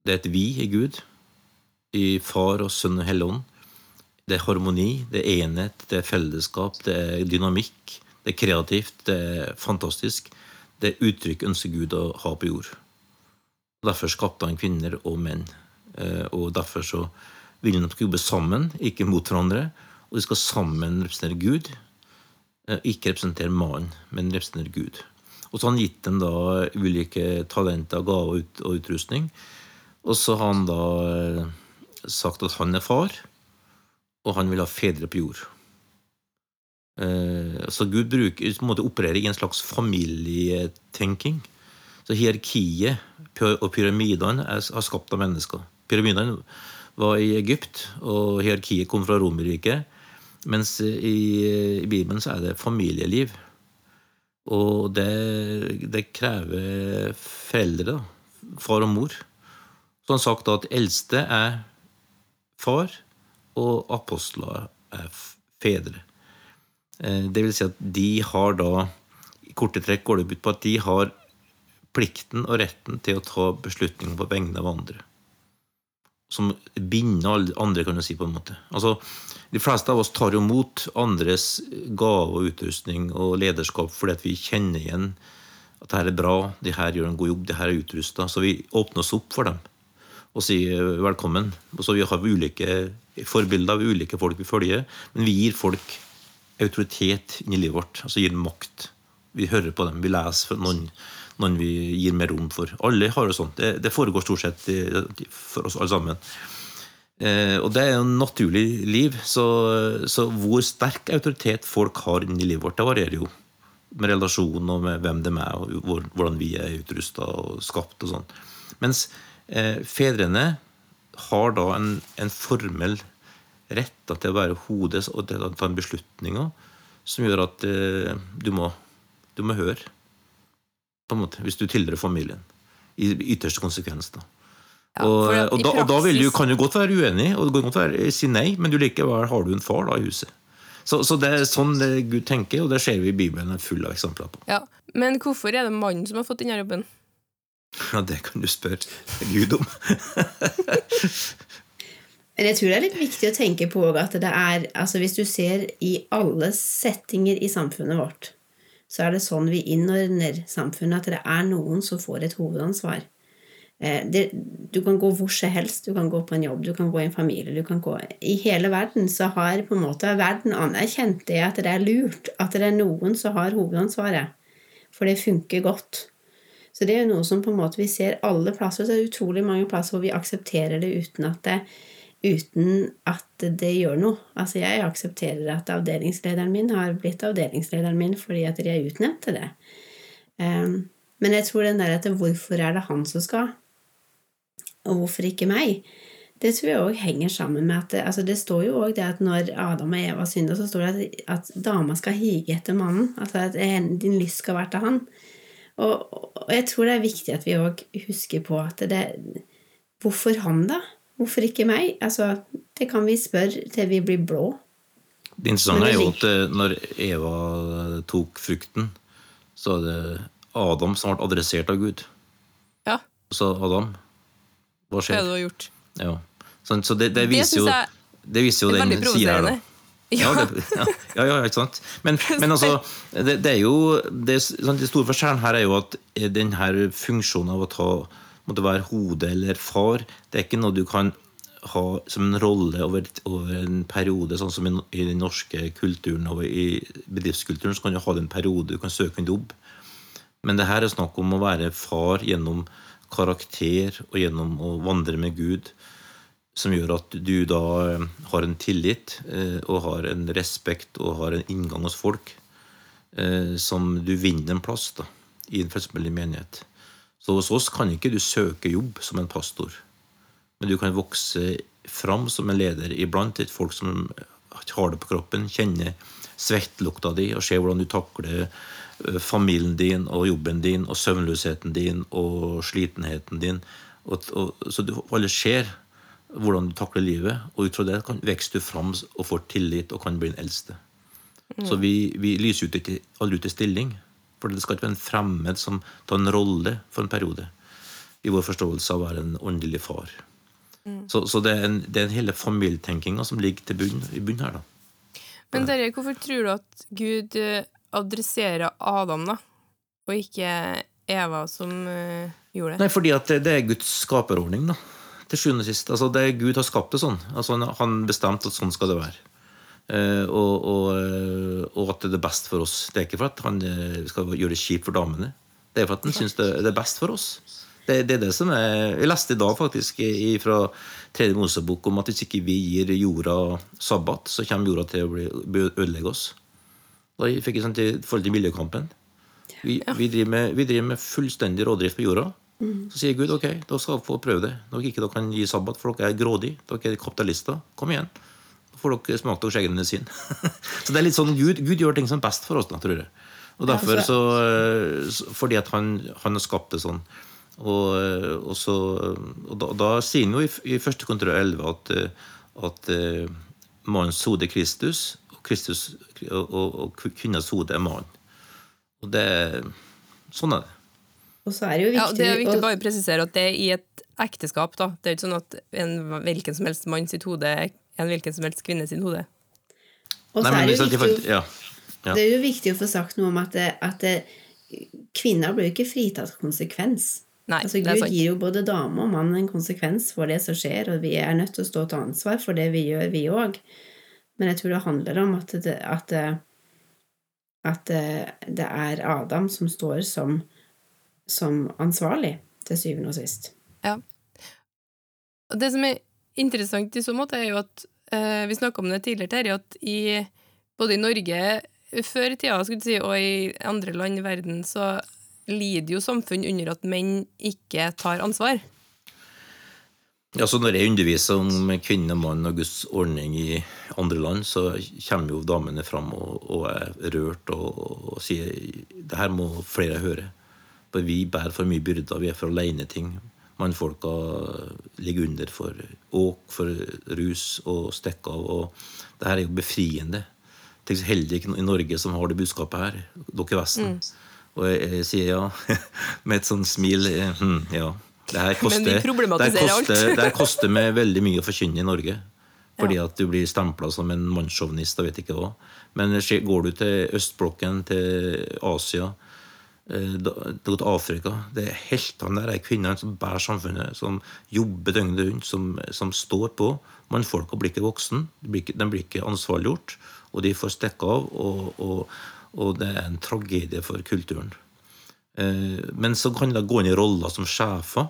det er et vi i Gud, i Far og Sønn og Helligånd. Det er harmoni, det er enhet, det er fellesskap, det er dynamikk, det er kreativt, det er fantastisk. Det uttrykk ønsker Gud å ha på jord. Derfor skapte han kvinner og menn. Eh, og derfor så vil de jobbe sammen, ikke mot hverandre. Og de skal sammen representere Gud. Eh, ikke representere mannen, men representere Gud. Og så har han gitt dem da ulike talenter, gaver og utrustning. Og så har han da eh, sagt at han er far, og han vil ha fedre på jord. Så Gud bruker, måte opererer i en slags familietenking. Så hierarkiet og pyramidene har skapt av mennesker. Pyramidene var i Egypt, og hierarkiet kom fra Romerriket. Mens i, i, Bibelen så er det familieliv. Og det, det krever foreldre, da. Far og mor. Så han sagt at eldste er far, og apostler er fedre. Eh, det vil si at de har da I korte trekk går det ut på at de har plikten og retten til å ta beslutninger på vegne av andre. Som binder alle andre, kan du si. på en måte. Altså, De fleste av oss tar jo mot andres gave og utrustning og lederskap fordi at vi kjenner igjen at det her er bra, de her gjør en god jobb, de her er utrusta. Så vi åpner oss opp for dem og sier velkommen. Og så Vi har ulike forbilder, ulike folk vi følger, men vi gir folk autoritet inn i livet vårt. Altså gir makt. Vi hører på dem, vi leser noen noen vi gir mer rom for. Alle har jo sånt. Det, det foregår stort sett for oss alle sammen. Eh, og det er jo naturlig liv. Så, så, hvor sterk autoritet folk har inni livet vårt, det varierer jo. Med relasjon og med hvem de er, og hvor, hvordan vi er utrusta og skapt. og sånn. Mens eh, fedrene har da en, en formell rett til å være hodet og til å ta en beslutninger som gjør at eh, du, må, du må høre på en måte, hvis du tilhører familien. I ytterste konsekvens. da. Ja, og, og, da, og, da, du, kan du godt være uenig, og du kan godt være si nei, men du likevel har du en far da i huset. Så, så det er sånn det Gud tenker, og det ser vi i Bibelen er full av eksempler på. Ja, Men hvorfor er det mannen som har fått denne jobben? Ja, Det kan du spørre Gud om. *laughs* Men jeg tror det er litt viktig å tenke på at det er altså Hvis du ser i alle settinger i samfunnet vårt, så er det sånn vi innordner samfunnet, at det er noen som får et hovedansvar. Eh, det, du kan gå hvor som helst, du kan gå på en jobb, du kan gå i en familie du kan gå... I hele verden så har på en måte verden anerkjent det at det er lurt at det er noen som har hovedansvaret. For det funker godt. Så det er jo noe som på en måte vi ser alle plasser. Så det er utrolig mange plasser hvor vi aksepterer det uten at det uten at det gjør noe. Altså, jeg aksepterer at avdelingslederen min har blitt avdelingslederen min fordi at de er utnevnt til det. Um, men jeg tror den der at hvorfor er det han som skal, og hvorfor ikke meg? Det tror jeg òg henger sammen med at det, altså det står jo òg det at når Adam og Eva synder, så står det at, at dama skal hige etter mannen. Altså at din lyst skal være til han. Og, og jeg tror det er viktig at vi òg husker på at det Hvorfor han, da? Hvorfor ikke meg? Altså, det kan vi spørre til vi blir blå. Det interessante er jo at eh, når Eva tok frukten, så er det Adam som ble adressert av Gud. Ja. Så Adam, hva skjer? Det du har gjort. Ja. Så det, det, viser jo Det viser jo den sida her, da. *laughs* Ja. Ja, det, ja, ja, ikke sant? Men, men altså, det, det, er jo det, sånn, det store forskjellen her er jo at denne funksjonen av å ta måtte være hode eller far. Det er ikke noe du kan ha som en rolle over, over en periode, sånn som i, i, den norske kulturen og i bedriftskulturen. Så kan du ha det en periode, du kan søke en jobb. Men det her er snakk om å være far gjennom karakter og gjennom å vandre med Gud, som gjør at du da eh, har en tillit eh, og har en respekt og har en inngang hos folk eh, som du vinner en plass da, i en førstmeldig menighet. Så hos oss kan ikke du søke jobb som en pastor, men du kan vokse fram som en leder iblant et folk som har det på kroppen, kjenner svettlukta di og ser hvordan du takler eh, familien din og jobben din og søvnløsheten din og slitenheten din. Og, og, så du, alle ser hvordan du takler livet. Og ut fra det kan, vokser du fram og får tillit og kan bli den eldste. Så vi, vi lyser ut ikke aldri ut i stilling. For det skal ikke være en fremmed som tar en rolle for en periode. I vår forståelse av å være en åndelig far. Så, så det, er en, det er en hele familietenkinga som ligger til bunn, i bunnen her. da. Men Terje, hvorfor tror du at Gud eh, adresserer Adam, da, og ikke Eva, som uh, gjorde det? Nei, fordi at det, det er Guds skaperordning, da. Til sjuende og sist. Altså, det er Gud har skapt det sånn. Altså, han- han bestemte at sånn skal det være. Eh, og, og, eh, og at det er best for oss. Det er ikke for at han eh, skal gjøre det kjipt for damene. Det er for at han syns det, det er best for oss. Det, det er det som er Jeg leste i dag faktisk i- fra tredje Mosebok om at hvis ikke vi gir jorda sabbat, så kommer jorda til å bli, ødelegge oss. Da fikk jeg sånn til forhold til miljøkampen. Vi, vi, driver med, vi driver med fullstendig rådrift på jorda. Så sier Gud ok, da skal dere få prøve det. Når dere ikke kan gi sabbat, for dere er grådige, dere er kapitalister. Kom igjen. Får dere smake deres skjeggen sin. *laughs* så det er litt sånn, Gud, Gud gjør ting som er best for oss, da, tror jeg. Og derfor altså- så, eh, Fordi at han, han har skapt det sånn. Og, eh, og, så, og da, da sier han jo i, i første kontra 11 at, eh, at eh, mannens hode er Kristus, og, Kristus, og, og, og kvinnens hode er mannen. Og det Sånn er det. Og så er det jo viktig, Ja, det er viktig å- å bare presisere at det er i et ekteskap. da. Det er ikke sånn at en hvilken som helst mann sitt hode er en hvilken som helst kvinne sin hode. Og så er det jo viktig, ja. Ja. det er jo viktig å få sagt noe om at, det, at det, kvinner blir jo ikke fritatt konsekvens. Nei, altså, Gud gir jo både dame og mann en konsekvens for det som skjer, og vi er nødt til å stå til ansvar for det vi gjør, vi òg. Men jeg tror det handler om at det, at, det- at det, det er Adam som står som, som ansvarlig, til syvende og sist. Ja. Og det som er interessant i så måte, er jo at eh, vi snakka om det tidligere, Terje, at i, både i Norge før i tida skulle si, og i andre land i verden, så lider jo samfunn under at menn ikke tar ansvar. Ja, så Når jeg underviser om kvinne, mann og Guds ordning i andre land, så kommer jo damene fram og, og er rørt og, og sier det her må flere høre. For vi bærer for mye byrder, vi er for aleneting. Mannfolka ligger under for åk, for rus og stikk av. og Det her er jo befriende. Tenk så heldig i Norge som har det budskapet her. Dere i Vesten. Og jeg, jeg sier ja, *laughs* med et sånt smil. eh, hm, ja. Det her koster, *laughs* Men vi problematiserer alt. *laughs* det her koster meg veldig mye å forkynne i Norge. Fordi at du blir stempla som en mannssjåvinist og vet ikke hva. Men går du til østblokken, til Asia, eh, da- du går til Afrika Det er heltene der er kvinnene som bærer samfunnet, som jobber døgnet rundt, som, som står på. Mannfolka blir ikke voksen, de blir ikke, de blir ikke ansvarliggjort, og de får stikke av. Og, og, og det er en tragedie for kulturen. Eh, Men så kan det gå inn i roller som sjefer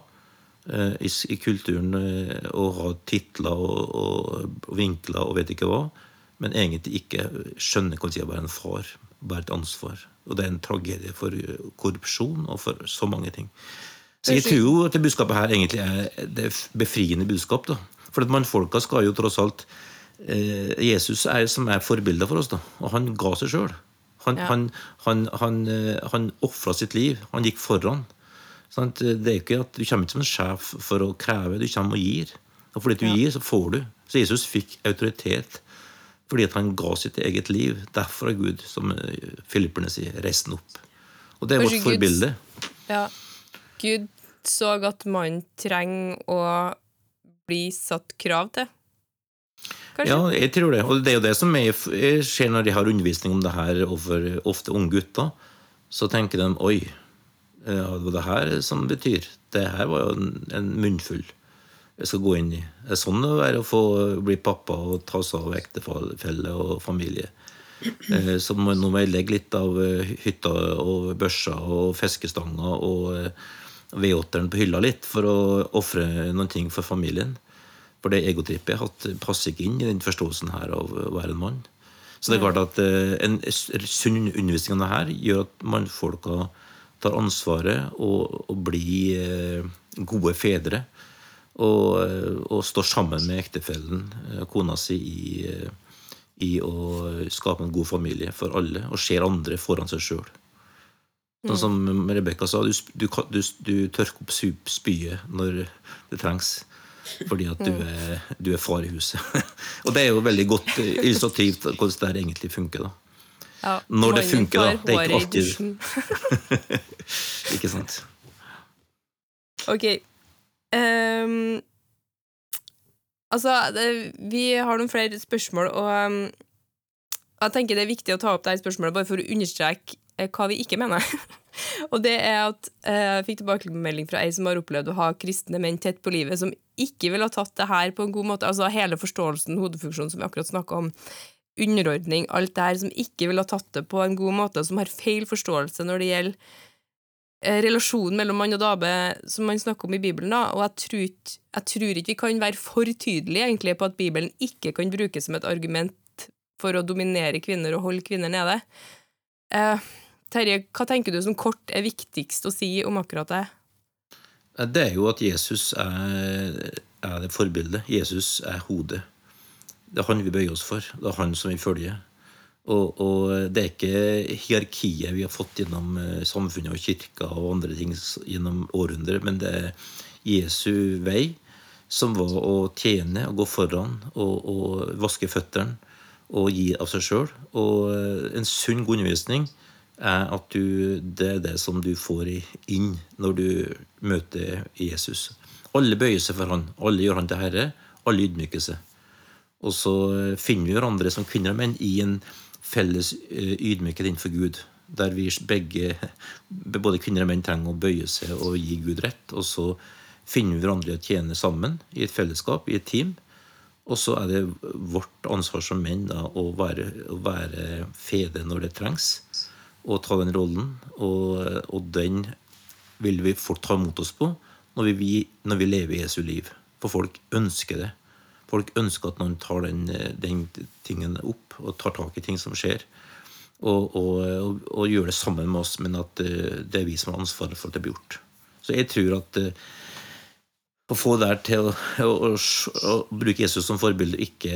eh, i, i kulturen eh, og ha titler og, og, vinkler og vet ikke hva, men egentlig ikke skjønne hva det sier å være en far, bære et ansvar. Og det er en tragedie for eh, korrupsjon og for så mange ting. Så jeg tror jo at det budskapet her egentlig er det befriende budskap. da. For at mannfolka skal jo tross alt eh, Jesus er som er forbildet for oss, da. Og han ga seg sjøl. Han, Ja. han, han, han, eh, han ofra sitt liv. Han gikk foran. Sant? Det er ikke at Du kommer ikke som en sjef for å kreve, du kommer og gir. Og fordi du Ja. gir, så får du. Så Jesus fikk autoritet fordi at han ga sitt eget liv. Derfor er Gud, som eh, filipperne sier, reist opp. Og det er Kanskje vårt forbilde. Ja. Gud så at mannen trenger å bli satt krav til. Kanskje? Ja, jeg tror det. Og det er jo det som jeg, jeg ser når de har undervisning om det her overfor ofte unge gutter. Så tenker de oi, det var det her som betyr. Det her var jo en, en munnfull jeg skal gå inn i. Det er sånn det er å få bli pappa og ta seg av ektefelle og familie. Eh, Så nå må jeg legge litt av eh, hytta og børsa og fiskestanga og eh, V8-eren på hylla litt for å ofre noen ting for familien. For det egotrippet jeg har hatt, passer ikke inn i den forståelsen her av å være en mann. Så det er klart at en sunn undervisning av det her gjør at mannfolka tar ansvaret og, og blir gode fedre. Og, eh, og står sammen med ektefellen, eh, kona si, i, eh, i å skape en god familie for alle. Og ser andre foran seg sjøl. Sånn som Rebekka sa, du, du, du, du tørker opp spyet når det trengs. Fordi at du er, du er far i huset. *laughs* og det er jo veldig godt illustrativt hvordan det her egentlig funker. da. Ja, Når det funker, da. Det er ikke alltid. *laughs* Ikke sant? Ok. Ehm, altså, det, vi har noen flere spørsmål, og um, jeg tenker det er viktig å ta opp dette spørsmålet bare for å understreke eh, hva vi ikke mener. *laughs* og det er at eh, jeg fikk tilbakemelding fra ei som har opplevd å ha kristne menn tett på livet, som ikke ville ha tatt det her på en god måte. Altså hele forståelsen, hodefunksjonen, som vi akkurat snakka om. Underordning, alt det her som ikke ville ha tatt det på en god måte, og som har feil forståelse når det gjelder relasjonen mellom mann og dame, som man snakker om i Bibelen. da, og jeg tror, ikke, jeg tror ikke vi kan være for tydelige egentlig på at Bibelen ikke kan brukes som et argument for å dominere kvinner og holde kvinner nede. Eh, Terje, hva tenker du som kort er viktigst å si om akkurat det? Det er jo at Jesus er, er det forbildet. Jesus er hodet. Det er han vi bøyer oss for. Det er han som vi følger. Og, og det er ikke hierarkiet vi har fått gjennom eh, samfunnet og kirka og andre ting gjennom århundrer, men det er Jesu vei, som var å tjene og gå foran og, og vaske føttene og gi av seg sjøl. Og eh, en sunn god undervisning er at du, det er det som du får inn når du møter Jesus. Alle bøyer seg for han. Alle gjør han til herre. Alle ydmyker seg. Og så finner vi hverandre som kvinner og menn i en felles eh, ydmykhet innenfor Gud. Der vi begge, både kvinner og menn, trenger å bøye seg og gi Gud rett. Og så finner vi hverandre å tjene sammen i et fellesskap, i et team. Og så er det vårt ansvar som menn da, å, være, å være fedre når det trengs. Og ta den rollen. Og, og den vil vi fort ta imot oss på når vi, når vi lever Jesu liv. For folk ønsker det. Folk ønsker at noen tar den, den tingen opp og tar tak i ting som skjer. Og, og, og, og gjør det sammen med oss, men at eh, det er vi som har ansvaret for at det blir gjort. Så jeg tror at eh, å få det til å, å, å, å bruke Jesus som forbilde, ikke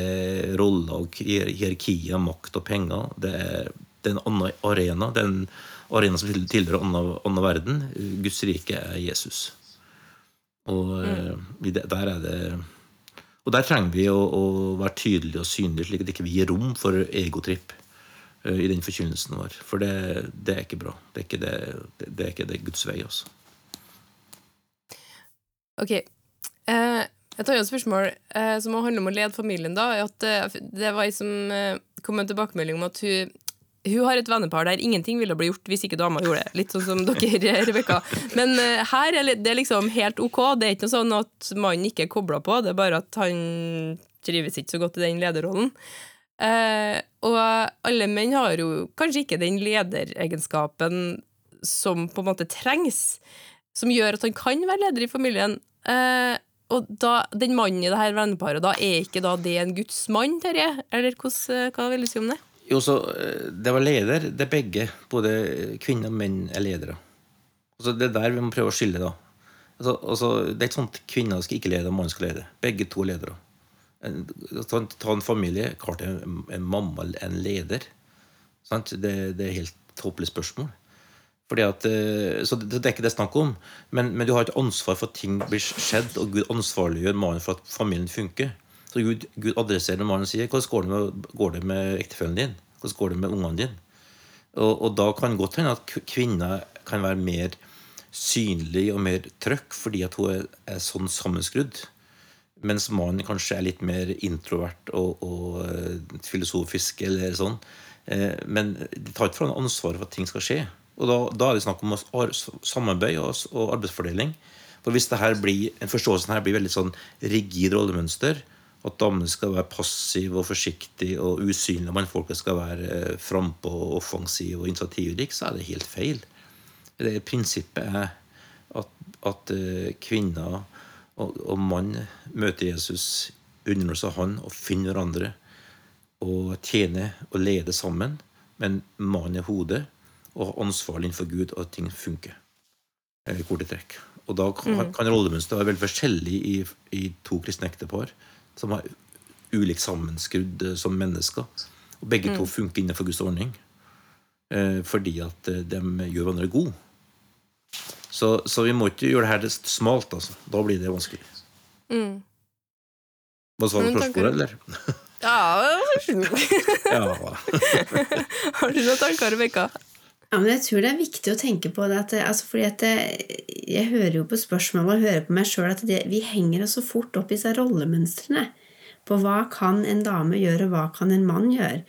roller og hierarkier, makt og penger, det er, det er en annen arena. Det er en arena som tilhører en annen verden. Guds rike er Jesus. Og mm. der er det Og der trenger vi å, å være tydelige og synlige, slik at ikke vi gir rom for egotripp uh, i den forkynnelsen vår. For det, det er ikke bra. Det er ikke, det, det, er ikke det Guds vei, altså. Ok. Eh, et annet spørsmål uh, som handler om å lede familien, da, at det var ei som kom med en tilbakemelding om at hun hun har et vennepar der ingenting ville bli gjort hvis ikke dama gjorde det. Litt sånn som dere, *laughs* Rebekka. Men uh, her er det- liksom helt ok. Det er ikke noe sånn at mannen ikke er kobla på, det er bare at han trives ikke så godt i den lederrollen. Uh, og alle menn har jo kanskje ikke den lederegenskapen som på en måte trengs, som gjør at han kan være leder i familien. Uh, og da, den mannen i det her venneparet, da er ikke da det en Guds mann, Terje? Eller hvordan, hva vil du si om det? Jo, så eh, Det var leder. Det er begge. Både kvinner og menn er ledere. Altså, det er der vi må prøve å skille, da. Altså, altså, det er ikke at kvinner skal ikke lede, og mannen skal lede. Begge to er ledere. En, ta, en- ta en familie. Klart en, en mamma en leder. Det, det er helt håpløst spørsmål. At, eh, så det, det er ikke det snakk om. Men, men du har et ansvar for at ting blir skjedd, og Gud ansvarliggjør mannen for at familien funker. Så Gud, Gud adresserer mannen og sier hvordan går det med, går det med ektefellen din? Hvordan går det med ungene dine? Og, og da kan godt hende at kvinner kan være mer synlig og mer trøkk fordi at hun er, er sånn sammenskrudd. Mens mannen kanskje er litt mer introvert og, og eh, filosofisk eller sånn. Eh, Men de tar ikke fra ham ansvaret for at ting skal skje. Og da, da er det snakk om samarbeid og, og arbeidsfordeling. For hvis det her blir, en forståelsen her blir veldig sånn rigid rollemønster, at damene skal være passive og forsiktige og usynlige, mannfolket skal være eh, frampå og offensive og initiativrike, så er det helt feil. Det Prinsippet er at, at eh, kvinner og, og mann møter Jesus, underholder seg han og finner hverandre og tjener og leder sammen. Men mannen er hodet og har ansvaret innenfor Gud, og at ting funker. Eh, Korte trekk. Og da kan, kan rollemønsteret være veldig forskjellig i, i to kristne ektepar som var ulikt sammenskrudd eh, som mennesker. Og begge to funker innenfor Guds ordning. Eh, fordi at eh, de gjør hverandre gode. Så, så vi må ikke gjøre det her smalt. altså. Da blir det vanskelig. Hva sa du spørsmålet, eller? Ja, *laughs* Ja. *laughs* Har du noen tanker, Rebekka? Ja, men jeg tror det er viktig å tenke på det, at altså fordi at det, Jeg hører jo på spørsmålet og hører på meg sjøl at det, vi henger oss så fort opp i disse rollemønstrene. På hva kan en dame gjøre, og hva kan en mann gjøre?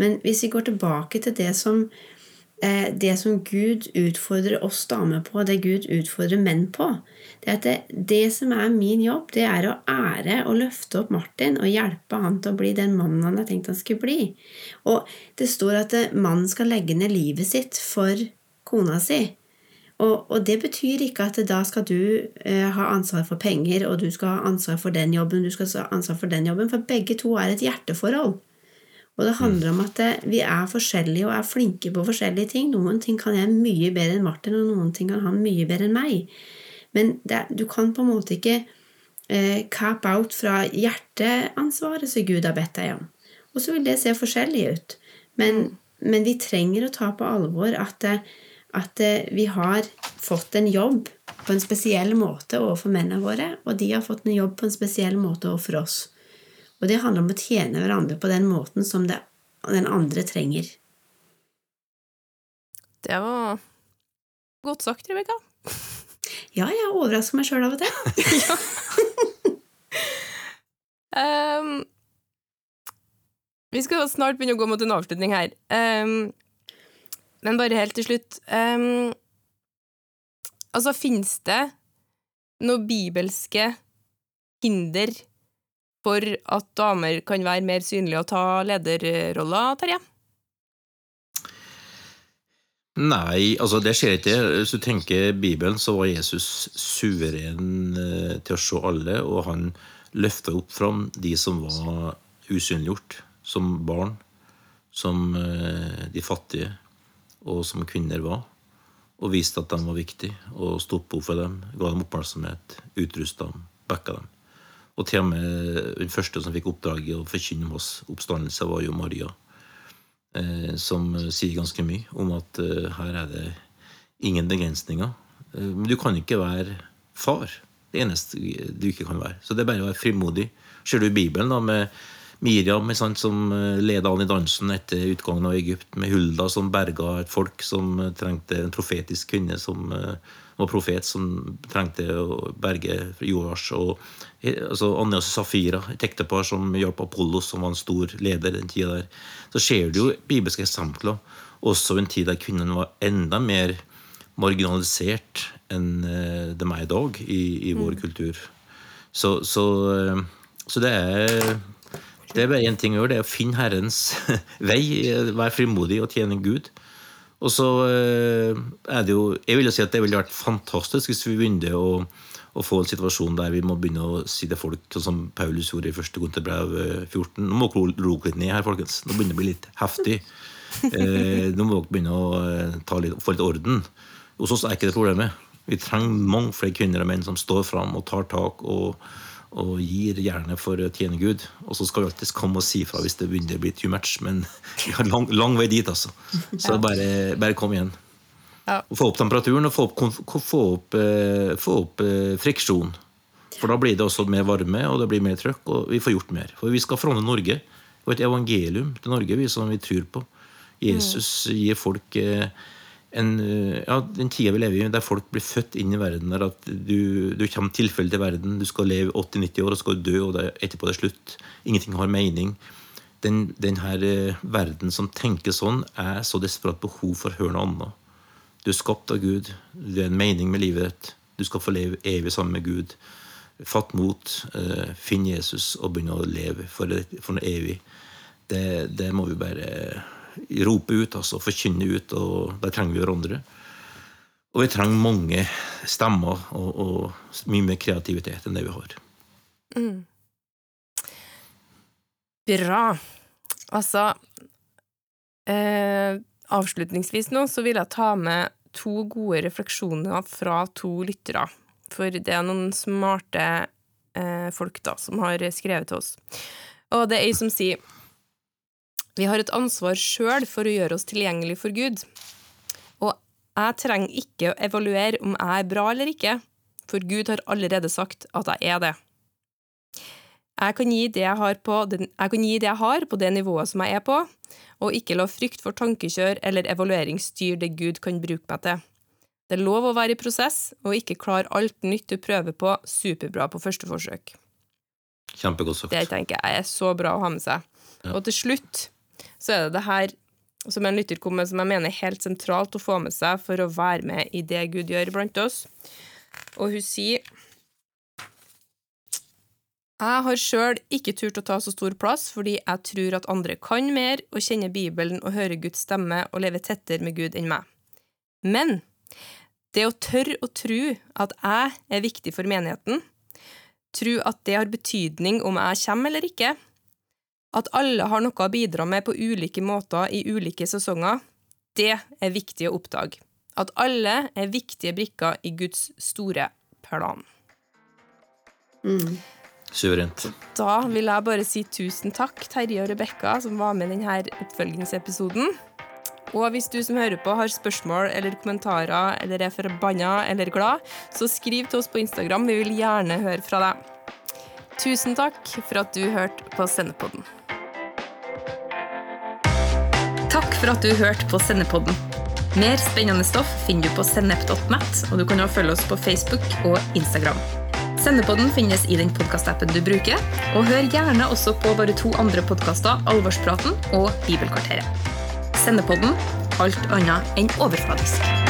Men hvis vi går tilbake til det som, eh, det som Gud utfordrer oss damer på, det Gud utfordrer menn på, det er det, det som er min jobb, det er å ære og løfte opp Martin og hjelpe han til å bli den mannen han har tenkt han skulle bli. Og det står at eh, mannen skal legge ned livet sitt for kona si. Og, og det betyr ikke at da skal du eh, ha ansvar for penger, og du skal ha ansvar for den jobben, du skal ha ansvar for den jobben, for begge to er et hjerteforhold. Og det handler om at eh, vi er forskjellige og er flinke på forskjellige ting. Noen ting kan jeg mye bedre enn Martin, og noen ting kan han mye bedre enn meg. Men det, du kan på en måte ikke eh, cap out fra hjerteansvaret som Gud har bedt deg om. Og så vil det se forskjellig ut. Men, men vi trenger å ta på alvor at, eh, at eh, vi har fått en jobb på en spesiell måte overfor mennene våre, og de har fått en jobb på en spesiell måte overfor oss. Og det handler om å tjene hverandre på den måten som det, den andre trenger. Det var godt sagt, Rebekka. Ja, jeg overrasker meg sjøl av og til. *laughs* um, vi skal snart begynne å gå mot en avslutning her. Um, men bare helt til slutt um, Altså, fins det noe bibelske hinder for at damer kan være mer synlige og ta lederroller, Terje? Nei, altså det skjer ikke. Hvis du tenker Bibelen, så var Jesus suveren eh, til å se alle, og han løfta opp fram de som var usynliggjort, som barn, som eh, de fattige, og som kvinner var, og viste at de var viktige, og sto opp for dem, ga dem oppmerksomhet, utrusta dem, backa dem. Og til og med den første som fikk oppdraget å forkynne om oss oppstandelse, var jo Maria eh, som sier ganske mye om at eh, her er det ingen begrensninger. Eh, men du kan ikke være far. Det eneste du ikke kan være. Så det er bare å være frimodig. Ser du Bibelen da med Miriam som eh, leda an i dansen etter utgangen av Egypt, med Hulda som berga et folk som eh, trengte en profetisk kvinne som eh, var profet, som trengte å berge Joas. Og eh, altså, Annias og Safira, et ektepar som hjalp Apollos, som var en stor leder den tida der. Så ser du jo bibelske eksempler, også en tid der kvinnen var enda mer marginalisert enn det de er i dag i, i vår kultur. Så, så, eh, så det er det er bare én ting å gjøre, det er å finne Herrens *laughs* vei. Være frimodig og tjene Gud. Og så eh, er det jo Jeg vil jo si at det ville vært fantastisk hvis vi begynte å, å få en situasjon der vi må begynne å si til folk, sånn som Paulus gjorde i første Korinterbrev 14 Nå må dere roe litt ned her, folkens. Nå begynner det å bli litt heftig. Eh, nå må dere begynne å eh, ta litt, få litt orden. Hos oss er ikke det problemet. Vi trenger mange flere kvinner og menn som står fram og tar tak og, og gir gjerne for å tjene Gud. Og så skal vi alltid komme og si fra hvis det begynner å bli too much, men *laughs* vi har lang, lang vei dit, altså. Så bare, bare kom igjen. Ja. Få opp temperaturen og få opp, få opp, eh, få opp eh, friksjon. For da blir det også mer varme, og det blir mer trøkk, og vi får gjort mer. For vi skal fronte Norge. Og et evangelium til Norge vi som vi tror på. Jesus gir folk eh, en, ja, den tida vi lever i, der folk blir født inn i verden, der at du, du kommer tilfeldig til verden, du skal leve 80-90 år, og skal dø, og det, etterpå er det slutt. Ingenting har mening. Den, den her verden som tenker sånn, er så desperat behov for å høre noe annet. Du er skapt av Gud. Det er en mening med livet ditt. Du skal få leve evig sammen med Gud. Fatt mot, eh, finn Jesus og begynne å leve for, noe evig. Det, det må vi bare rope ut, altså forkynne ut, og der trenger vi hverandre. Og vi trenger mange stemmer og, og mye mer kreativitet enn det vi har. Bra. Altså eh, Avslutningsvis nå så vil jeg ta med to gode refleksjoner fra to lyttere. For det er noen smarte eh, folk da som har skrevet til oss. Og det er ei som sier Vi har et ansvar sjøl for å gjøre oss tilgjengelig for Gud. Og jeg trenger ikke å evaluere om jeg er bra eller ikke, for Gud har allerede sagt at jeg er det. Jeg kan, gi det jeg, har på den, jeg kan gi det jeg har, på det nivået som jeg er på, og ikke la frykt for tankekjør eller evaluering styre det Gud kan bruke meg til. Det er lov å være i prosess og ikke klare alt nytt du prøver på superbra på første forsøk. Kjempegodt sagt. Det tenker jeg er så bra å ha med seg. Ja. Og til slutt så er det det her som en lytter kom med, som jeg mener er helt sentralt å få med seg for å være med i det Gud gjør blant oss. Og hun sier Jeg har sjøl ikke turt å ta så stor plass fordi jeg tror at andre kan mer og kjenner Bibelen og hører Guds stemme og lever tettere med Gud enn meg. Men det å tørre å tro at jeg er viktig for menigheten, tro at det har betydning om jeg kommer eller ikke, at alle har noe å bidra med på ulike måter i ulike sesonger, det er viktig å oppdage. At alle er viktige brikker i Guds store plan. Mm. Suverent. Da vil jeg bare si tusen takk, Terje og Rebekka, som var med i denne oppfølgingsepisoden. Og hvis du som hører på har spørsmål eller kommentarer eller er forbanna eller glad, så skriv til oss på Instagram. Vi vil gjerne høre fra deg. Tusen takk for at du hørte på Sendepodden. Takk for at du hørte på Sendepodden. Mer spennende stoff finner du på sennep.net, og du kan også følge oss på Facebook og Instagram. Sendepodden finnes i den podkastappen du bruker, og hør gjerne også på våre to andre podkaster, Alvorspraten og Bibelkvarteret. Sendepodden alt annet enn overfladisk.